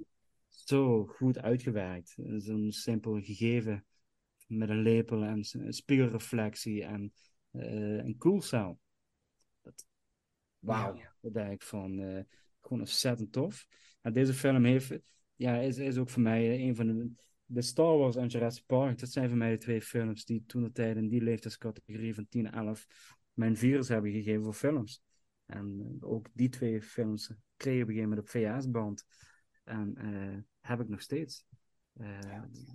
zo goed uitgewerkt. Zo'n simpel gegeven met een lepel en spiegelreflectie en eh, een koelcel. Dat, wauw, dat denk ik van eh, gewoon ontzettend tof. En deze film heeft, ja, is, is ook voor mij eh, een van de, de Star Wars en Jurassic Park. Dat zijn voor mij de twee films die toen de tijd in die leeftijdscategorie van 10 11 mijn virus hebben gegeven voor films. En ook die twee films kreeg ik op een gegeven moment op VHS-band. En heb ik nog steeds.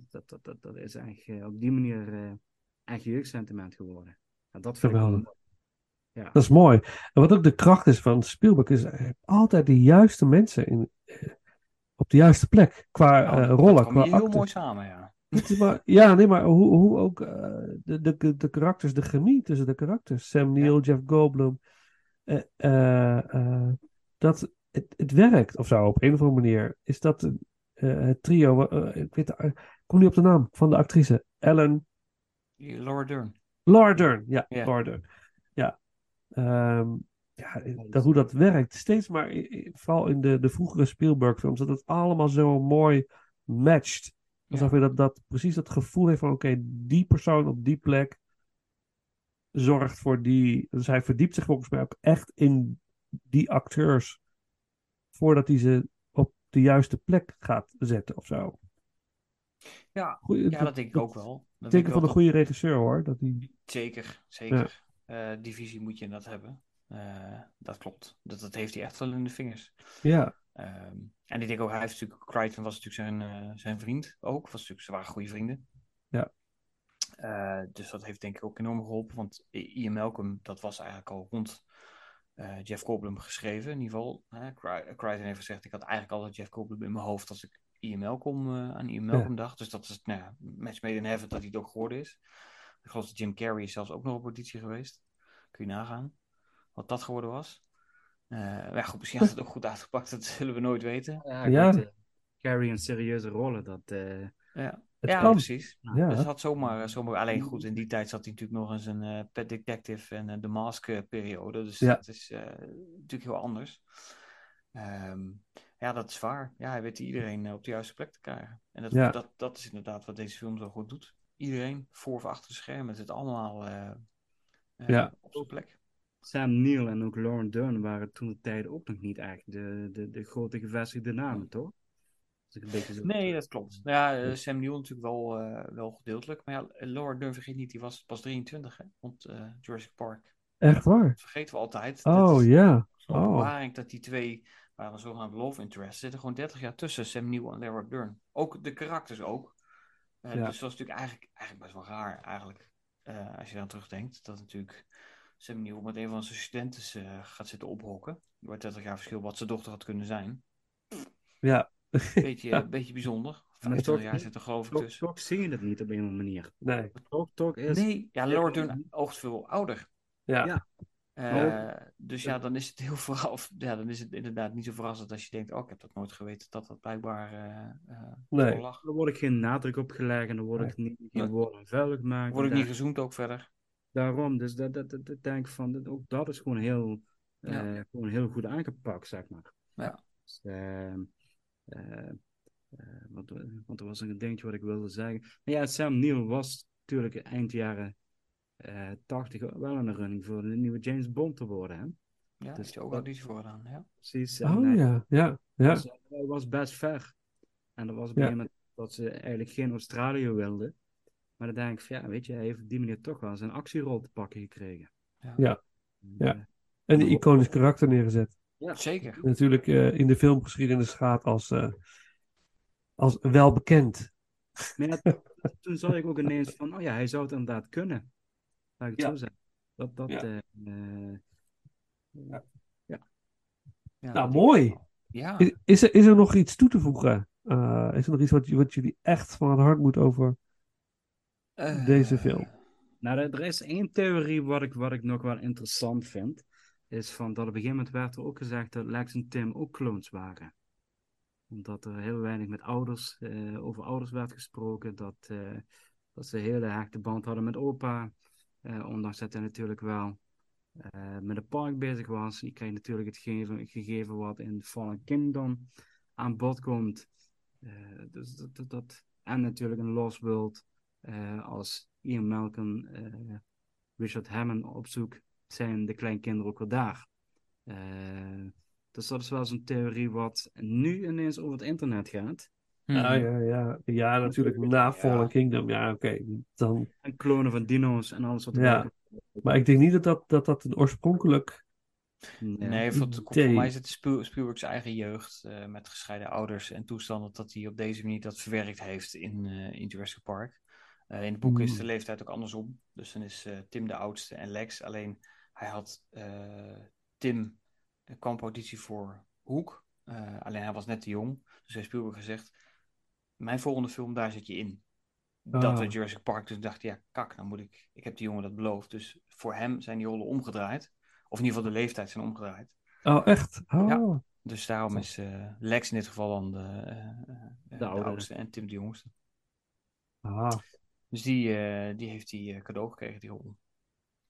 Dat, dat, dat, dat is eigenlijk eh, op die manier echt jeugdsentiment geworden. Dat vind ik Geweldig. mooi. Ja. Dat is mooi. En wat ook de kracht is van Spielberg, is heeft altijd de juiste mensen in, eh, op de juiste plek. Qua Nou, eh, rollen, kwam qua hier heel acten. mooi samen, ja. Maar, ja, nee, maar hoe, hoe ook eh, de, de, de karakters, de chemie tussen de karakters. Sam Neill, Jeff Goldblum. eh, eh, eh, dat het, het werkt of zo op een of andere manier. Is dat eh, het trio, eh, ik weet ik kom niet op de naam van de actrice. Ellen Laura Dern. Laura Dern, ja, Ja. Laura Dern. Ja. Ehm, ja, dat, hoe dat werkt. Steeds maar, vooral in de, de vroegere Spielberg-films, dat het allemaal zo mooi matcht. Alsof je dat, dat precies dat gevoel heeft van, oké, die persoon op die plek zorgt voor die... Dus hij verdiept zich volgens mij ook echt in die acteurs voordat hij ze op de juiste plek gaat zetten of zo. Ja, Goeie- ja, dat denk ik ook wel. Dat Teken van een dat- goede regisseur hoor. Dat die... Zeker, zeker. Eh, die visie moet je inderdaad hebben. Eh, dat klopt. Dat, dat heeft hij echt wel in de vingers. Ja, Ehm, en ik denk ook, hij heeft natuurlijk, Crichton was natuurlijk zijn, eh, zijn vriend ook. Was natuurlijk, ze waren goede vrienden. Ja. Dus dat heeft denk ik ook enorm geholpen. Want Ian Malcolm, dat was eigenlijk al rond eh, Jeff Goldblum geschreven. In ieder geval, Crichton heeft gezegd, ik had eigenlijk altijd Jeff Goldblum in mijn hoofd als ik Ian Malcolm, eh, aan Ian Malcolm dacht. Dus dat is nou, ja, match made in heaven dat hij het ook geworden is. Ik geloof dat Jim Carrey is zelfs ook nog op auditie geweest. Kun je nagaan wat dat geworden was. Eh, maar ja, goed, misschien had het ook goed uitgepakt, dat zullen we nooit weten. Ja, Ja. eh, Carrie in serieuze rollen, dat... eh, Ja, Het ja kan. precies. Ja. Dus had zomaar, zomaar... Alleen goed, in die tijd zat hij natuurlijk nog eens een eh Pet Detective en de Mask eh, periode. Dus Ja. dat is eh, natuurlijk heel anders. Ehm, ja, dat is waar. Ja, hij weet iedereen eh, op de juiste plek te krijgen. En dat, Ja. dat, dat is inderdaad wat deze film zo goed doet. Iedereen, voor of achter de schermen, zit allemaal eh, eh, Ja. op zijn plek. Sam Neill en ook Lauren Dern waren toen de tijd ook nog niet echt de, de, de grote gevestigde namen, toch? Als ik een beetje zo... Nee, dat klopt. Ja, Sam Neill natuurlijk wel, eh, wel gedeeltelijk. Maar ja, Laura Dern, vergeet niet, die was pas 23, hè? Want eh, Jurassic Park. echt waar. Dat vergeten we altijd. Oh ja. zo'n Oh. dat die twee waren zogenaamd love interests. zitten gewoon 30 jaar tussen Sam Neill en Laura Dern. Ook de karakters ook. Eh, Ja. Dus dat is natuurlijk eigenlijk, eigenlijk best wel raar, eigenlijk. eh, als je dan terugdenkt, dat natuurlijk Sam Neill met een van zijn studenten eh, gaat zitten ophokken. Door 30 jaar verschil wat zijn dochter had kunnen zijn. Ja. Beetje, *laughs* Ja. beetje bijzonder. Maar 25 toch jaar zit er geloof ik Toch, tussen. toch zie je het niet op een of andere manier. Nee. Toch, toch is... Nee, ja, Laura Dern oogt veel ouder. Ja. Ja. Eh, dus ja, dan is het heel *laughs* vooral, of, ja, dan is het inderdaad niet zo verrassend als je denkt, oh, ik heb dat nooit geweten dat dat blijkbaar eh eh, Nee. lag. Er wordt geen nadruk op gelegd en er wordt ook niet, geen woorden vuil gemaakt. Word ik niet gezoomd ook verder. Daarom, dus dat, dat, dat, dat denk ik van, dat, ook dat is gewoon heel, eh, gewoon heel goed aangepakt, zeg maar. Ja. Dus, ehm, eh, eh, wat, want er was een dingetje wat ik wilde zeggen. Nou ja, Sam Neill was natuurlijk eind jaren 80 wel in de running voor de nieuwe James Bond te worden. Hè? Ja, Dus je ook dat- auditie voor gedaan, ja. Precies. en Oh hij ja, ja, ja. was, hij was best ver. En er was op een gegeven moment dat ze eigenlijk geen Australië wilden. Maar dan denk ik van ja, weet je, hij heeft op die manier toch wel zijn actierol te pakken gekregen. Ja. Ja. En, Ja. eh, En een iconisch karakter neergezet. ja. Zeker. Natuurlijk eh, in de filmgeschiedenis gaat als, eh, als welbekend. Maar ja, toen zag ik ook ineens van, oh ja, hij zou het inderdaad kunnen. Laat ik het Ja. zo zeggen. Dat, dat, Ja. eh, eh, Ja, Nou, dat- mooi. Ja. Is, is, er, is er nog iets toe te voegen? Eh, is er nog iets wat, wat jullie echt van het hart moet over Eh, deze film? Nou, er, er is één theorie wat ik, wat ik nog wel interessant vind. Is van dat op een gegeven moment werd er ook gezegd dat Lex en Tim ook clones waren. Omdat er heel weinig met ouders, eh, over ouders werd gesproken. Dat, eh, dat ze een hele hechte band hadden met opa. Eh, ondanks dat hij natuurlijk wel eh, met een park bezig was. Je krijgt natuurlijk het gegeven, wat in Fallen Kingdom aan bod komt. Eh, dus dat, dat, dat- En natuurlijk een Lost World. als Ian Malcolm Richard Hammond opzoekt, zijn de kleinkinderen ook weer daar. Dus dat is wel zo'n theorie wat nu ineens over het internet gaat. Mhm. Ja, ja, ja. ja, natuurlijk na Fallen Kingdom. Ja, oké. Dan... En klonen van dino's en alles wat Ja. komt. Maar ik denk niet dat dat, dat, dat een oorspronkelijk... Nee. Nee, voor, voor mij is het Spiel- Spielberg zijn eigen jeugd eh, met gescheiden ouders en toestanden dat hij op deze manier dat verwerkt heeft in, eh, in Jurassic Park. Eh, in het boek is de Mm. leeftijd ook andersom. Dus dan is eh, Tim de oudste en Lex. Alleen hij had eh, Tim kwam auditie voor Hoek. Eh, alleen hij was net te jong. Dus heeft Spielberg gezegd: Mijn volgende film, daar zit je in. Dat Ah. werd Jurassic Park. Dus dacht ja, kak, dan moet ik. Ik heb die jongen dat beloofd. Dus voor hem zijn die rollen omgedraaid. Of in ieder geval de leeftijd zijn omgedraaid. Oh, echt? Oh. Ja. Dus daarom is eh, Lex in dit geval dan de, eh, eh, de, oudste en Tim de jongste. Ah. Dus die, eh, die heeft hij eh, cadeau gekregen, die rol.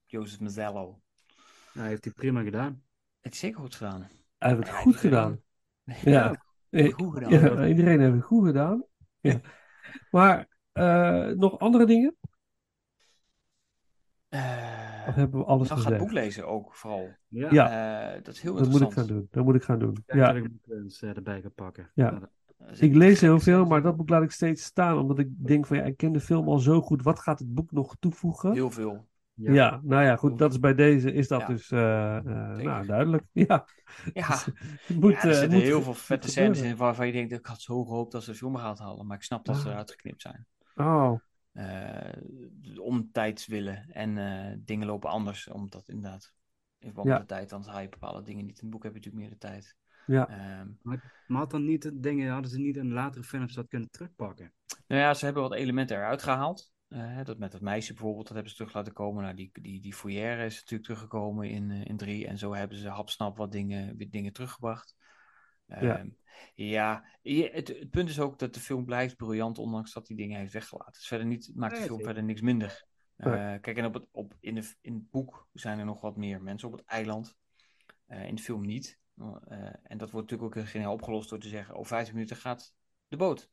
Jozef Mazzello. Hij heeft hij prima gedaan. Het is zeker goed gedaan. Hij heeft het goed gedaan. *laughs* Ja. Goed gedaan. Ja, iedereen heeft het goed gedaan. Ja. Maar eh, nog andere dingen? Eh, Of hebben we alles dan gaat gezegd? boek lezen ook vooral. Ja, Ja. Eh, dat is heel Dat moet ik interessant. gaan doen. Dat moet ik gaan doen. Ja. dat ik moet eens erbij gaan pakken. Ja. Ik lees heel veel, maar dat boek laat ik steeds staan. Omdat ik denk van ja, ik ken de film al zo goed. Wat gaat het boek nog toevoegen? Heel veel. Ja. Ja, nou ja, goed. Dat is bij deze is dat Ja. dus eh, eh, nou, duidelijk. *laughs* Ja, Ja, het moet, ja er eh, zitten moet heel veel moet vette scènes in waarvan je denkt, ik had zo gehoopt dat ze de film gaat halen. Maar ik snap dat ze Ah. eruit geknipt zijn. Oh, eh, om tijd willen. En eh, dingen lopen anders, omdat inderdaad in verband de tijd, dan haal je bepaalde dingen niet. In het boek heb je natuurlijk meer de tijd. Ja. Ehm, Maar had dan niet de dingen, hadden ze niet in latere films dat kunnen terugpakken? nou ja, ze hebben wat elementen eruit gehaald. Eh, dat met dat meisje bijvoorbeeld, dat hebben ze terug laten komen. Nou, die, die, die foyer is natuurlijk teruggekomen in, eh, in drie. En zo hebben ze hapsnap wat dingen, weer dingen teruggebracht. Ja. Ehm, ja, het, het punt is ook dat de film blijft briljant, ondanks dat die dingen heeft weggelaten. Dus verder niet, maakt de film verder niks minder. Eh, kijk, en op het, op, in, de, in het boek zijn er nog wat meer mensen op het eiland. In de film niet. En dat wordt natuurlijk ook geniaal opgelost door te zeggen: over 15 minuten gaat de boot.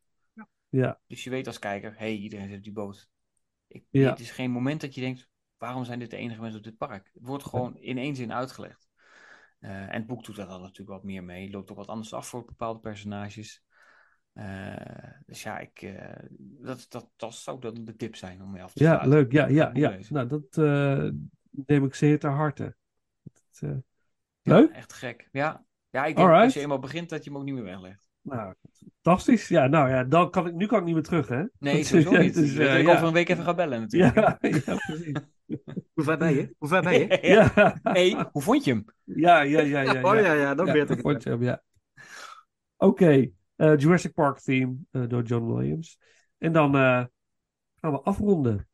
ja. Dus je weet als kijker: hé, hey, iedereen zit op die boot. Ik, Ja. Het is geen moment dat je denkt: waarom zijn dit de enige mensen op dit park? Het wordt gewoon in één zin uitgelegd. Eh, en het boek doet daar dan natuurlijk wat meer mee. Loopt ook wat anders af voor bepaalde personages. Eh, dus ja, ik, eh, dat, dat, dat zou dan de tip zijn om mee af te ja sluiten. leuk. Ja, ja, ja. lezen. Nou, dat neem ik zeer ter harte. Dat, Ja, leuk? echt gek. Ja, ja ik denk Alright. als je eenmaal begint dat je hem ook niet meer weglegt. Nou, fantastisch. Ja, nou ja, dan kan ik, nu kan ik niet meer terug, hè? Nee, *laughs* sowieso niet. dus, Ik eh, dat ik ja. over een week even ga bellen natuurlijk. Ja, *laughs* ja, precies. Hoe ver ben je? Hoe ver ben je? *laughs* Ja. Ja, Hey, hoe vond je hem? ja, ja, ja. ja, Oh ja, ja, dan Ja, weet ik dat vond je hem, ja. Oké, eh, Jurassic Park theme eh, door John Williams. En dan eh, gaan we afronden.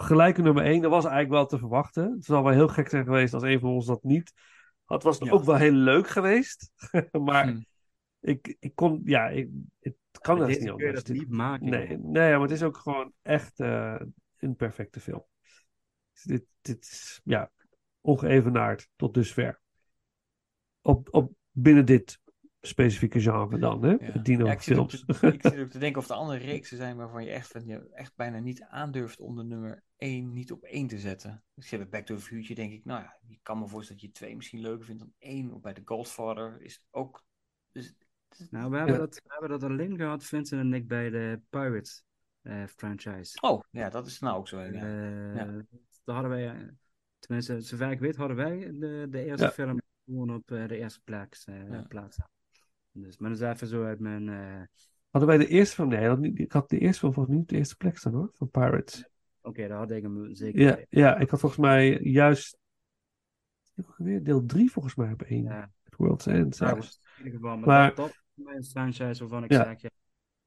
Gelijke nummer 1, dat was eigenlijk wel te verwachten. Het zou wel heel gek zijn geweest als een van ons dat niet had. Was het Ja. ook wel heel leuk geweest. *laughs* maar Hm. ik, ik kon, ja, ik, het kan deze niet anders. dat niet maken. Nee, joh. nee, maar het is ook gewoon echt eh, een perfecte film. Dus Dit, dit is ja, ongeëvenaard tot dusver. Op, op binnen dit specifieke genre dan, hè? Ja. Dino Ja, ik, zit ook films. te, *laughs* ik zit ook te denken of er andere reeksen zijn waarvan je echt, van, je echt bijna niet aandurft om de nummer 1 niet op 1 te zetten. Dus je hebt Back to the Future, denk ik, nou ja, je kan me voorstellen dat je 2 misschien leuker vindt dan 1. Of bij The Godfather is het ook. Dus, Nou, we hebben, Ja. dat, we hebben dat alleen gehad, Vincent en ik, bij de Pirates eh, franchise. oh, ja, dat is nou ook zo. Ja. Eh, Ja. Daar hadden wij, tenminste, zover ik weet, hadden wij de, de eerste Ja. film gewoon op eh, de eerste plaats, eh Ja. plaats. Dus, maar dat is even zo uit mijn... eh, Hadden wij de eerste van, nee, niet, ik had de eerste van volgens mij niet op de eerste plek staan hoor, van Pirates. Oké, daar had ik hem zeker Ja, bij. ja, ik had volgens mij juist weer deel 3 volgens mij op één. Ja. World's End zelfs. in ieder geval, maar, Maar- dat, Mijn franchise waarvan ik Ja. zeg, ja,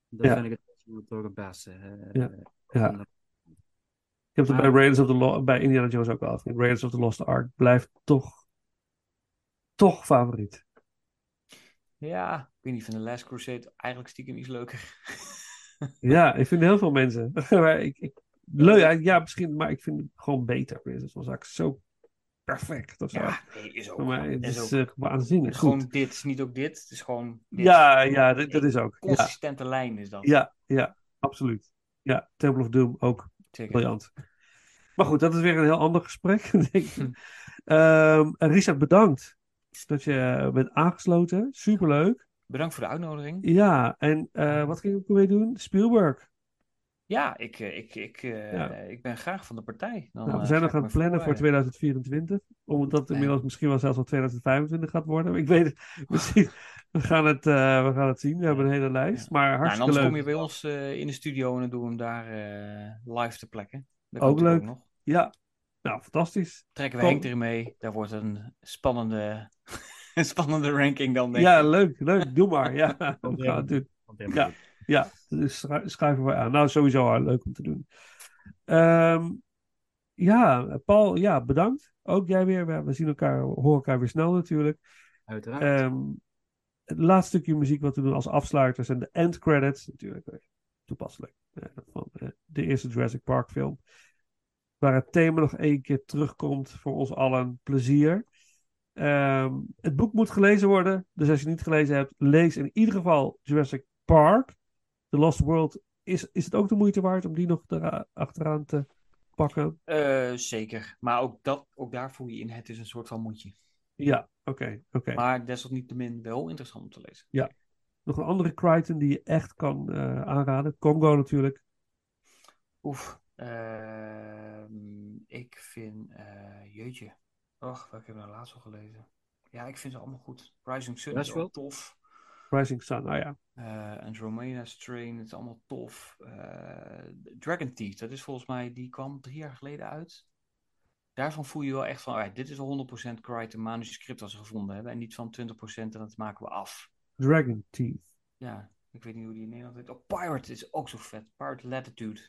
dat Ja. vind ik het toch het beste. eh, Ja. Ja. Ik heb het bij Raiders of the Lost, bij Indiana Jones ook al. Raiders of the Lost Ark blijft toch, toch favoriet. Ja, ik weet niet, van The Last Crusade eigenlijk stiekem iets leuker. *laughs* Ja, ik vind heel veel mensen. *laughs* maar ik, ik, leuk, ja, ja, misschien, maar ik vind het gewoon beter. Lost Ark is zo perfect of zo. Ja, nee, is ook. Het is is ook. eh, waanzinnig is goed. gewoon dit, is niet ook dit. Het is gewoon dit. Ja, ja, dat, dat is ook. Ja, Consistente lijn is dat. ja, ja, absoluut. Ja, Temple of Doom ook Zeker. briljant. Maar goed, dat is weer een heel ander gesprek. *laughs* denk ik. Hm. Ehm, Richard, bedankt dat je bent aangesloten. Superleuk. Bedankt voor de uitnodiging. Ja, en eh, wat ging ik ook weer doen? Spielberg. Ja, ik, eh, ik, ik, eh, Ja. ik ben graag van de partij. Dan, Nou, we zijn nog aan het plannen voor voorbereiden. 2024. Omdat het Nee. inmiddels misschien wel zelfs al 2025 gaat worden. Ik weet het. *laughs* Misschien. We gaan het, we gaan het zien. We hebben een hele lijst. Maar Nou, en hartstikke anders leuk. kom je bij ons in de studio en dan doen we hem daar live te plekken. Dat Ook leuk. nog. Ja, nou, fantastisch. Trekken we Kom. Henk erin mee. Daar wordt een spannende, *laughs* een spannende ranking dan, denk Ja, ik. leuk, leuk. Doe maar. Ja. *laughs* Komt helemaal Ja, ja, dus schuiven we aan. Nou, sowieso leuk om te doen. Ehm, ja, Paul, ja, bedankt. Ook jij weer. We, zien elkaar, horen elkaar weer snel natuurlijk. Uiteraard. Ehm, het laatste stukje muziek wat we doen als afsluiter zijn de end credits. Natuurlijk eh, toepasselijk. eh, van eh, de eerste Jurassic Park film. Waar het thema nog één keer terugkomt voor ons allen. Plezier. Ehm, het boek moet gelezen worden. Dus als je het niet gelezen hebt, lees in ieder geval Jurassic Park. The Lost World. Is, is het ook de moeite waard om die nog era- achteraan te pakken? Eh, zeker. Maar ook, dat, ook daar voel je in, het is een soort van moedje. Ja, oké. oké. Maar desalniettemin wel interessant om te lezen. Ja. Nog een andere Crichton die je echt kan eh, aanraden. Congo natuurlijk. Oef. Ehm, ik vind, eh, jeetje. Och, welke heb ik nou laatst al gelezen? Ja, ik vind ze allemaal goed. Rising Sun is wel tof. Rising Sun, nou ja. Eh Andromeda Strain, het is allemaal tof. Eh, Dragon Teeth, dat is volgens mij, die kwam drie jaar geleden uit. Daarvan voel je wel echt van, alright, dit is wel 100% Crichton manuscript als ze gevonden hebben. En niet van 20% en dat maken we af. Dragon Teeth. Ja, ik weet niet hoe die in Nederland heet. Oh, Pirate is ook zo vet. Pirate Latitude.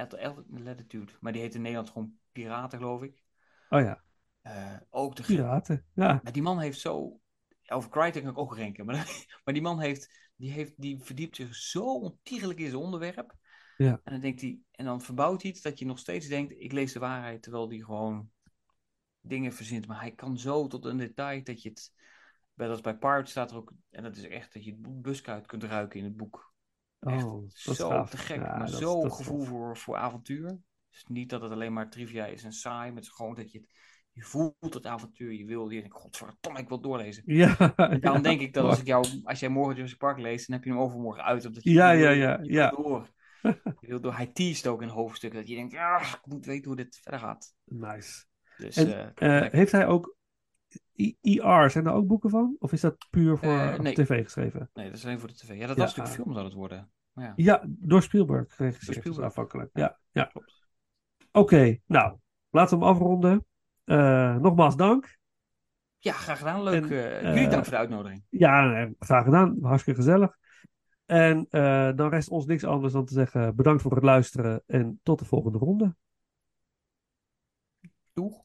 At- at- Latitude. Maar die heet in Nederland gewoon Piraten, geloof ik. Oh ja, Eh, ook de piraten. Ja, Maar die man heeft zo. Over Crichton kan ik ook renken. Maar, *laughs* maar die man heeft die, heeft. die verdiept zich zo ontiegelijk in zijn onderwerp. Ja. En dan denkt hij. En dan verbouwt hij iets dat je nog steeds denkt. Ik lees de waarheid. Terwijl hij gewoon dingen verzint. Maar hij kan zo tot een detail dat je het. Bij, dat is bij Pirate staat er ook. En dat is echt dat je het buskuit kunt ruiken in het boek. Oh, dat zo gaaf. te gek. Ja, maar zo dat gevoel voor, voor avontuur. Dus niet dat het alleen maar trivia is en saai. Maar het is gewoon dat je het. Je voelt het avontuur, je wil, je denkt, godverdomme, ik wil doorlezen. Ja, En daarom ja. denk ik dat als ik jou, als jij morgen Jurassic Park leest, dan heb je hem overmorgen uit. Omdat je, Ja, wil- ja, ja, je ja. door. *laughs* Je wil door. Hij teest ook in hoofdstukken dat je denkt, ja, ik moet weten hoe dit verder gaat. Nice. Dus, En eh, eh, heeft hij ook IR? Zijn er ook boeken van? Of is dat puur voor Eh, nee. tv geschreven? nee, dat is alleen voor de tv. Ja, dat was natuurlijk ah. film zou het worden. Ja. Ja, door Spielberg geregisseerd. Spielberg. dus afhankelijk. Ja, ja. Oké, nou, laten we hem afronden. Eh, nogmaals dank. ja, graag gedaan. Leuk. En, eh, jullie dank voor de uitnodiging. Ja, graag gedaan. Hartstikke gezellig. En dan rest ons niks anders dan te zeggen bedankt voor het luisteren en tot de volgende ronde. Doeg.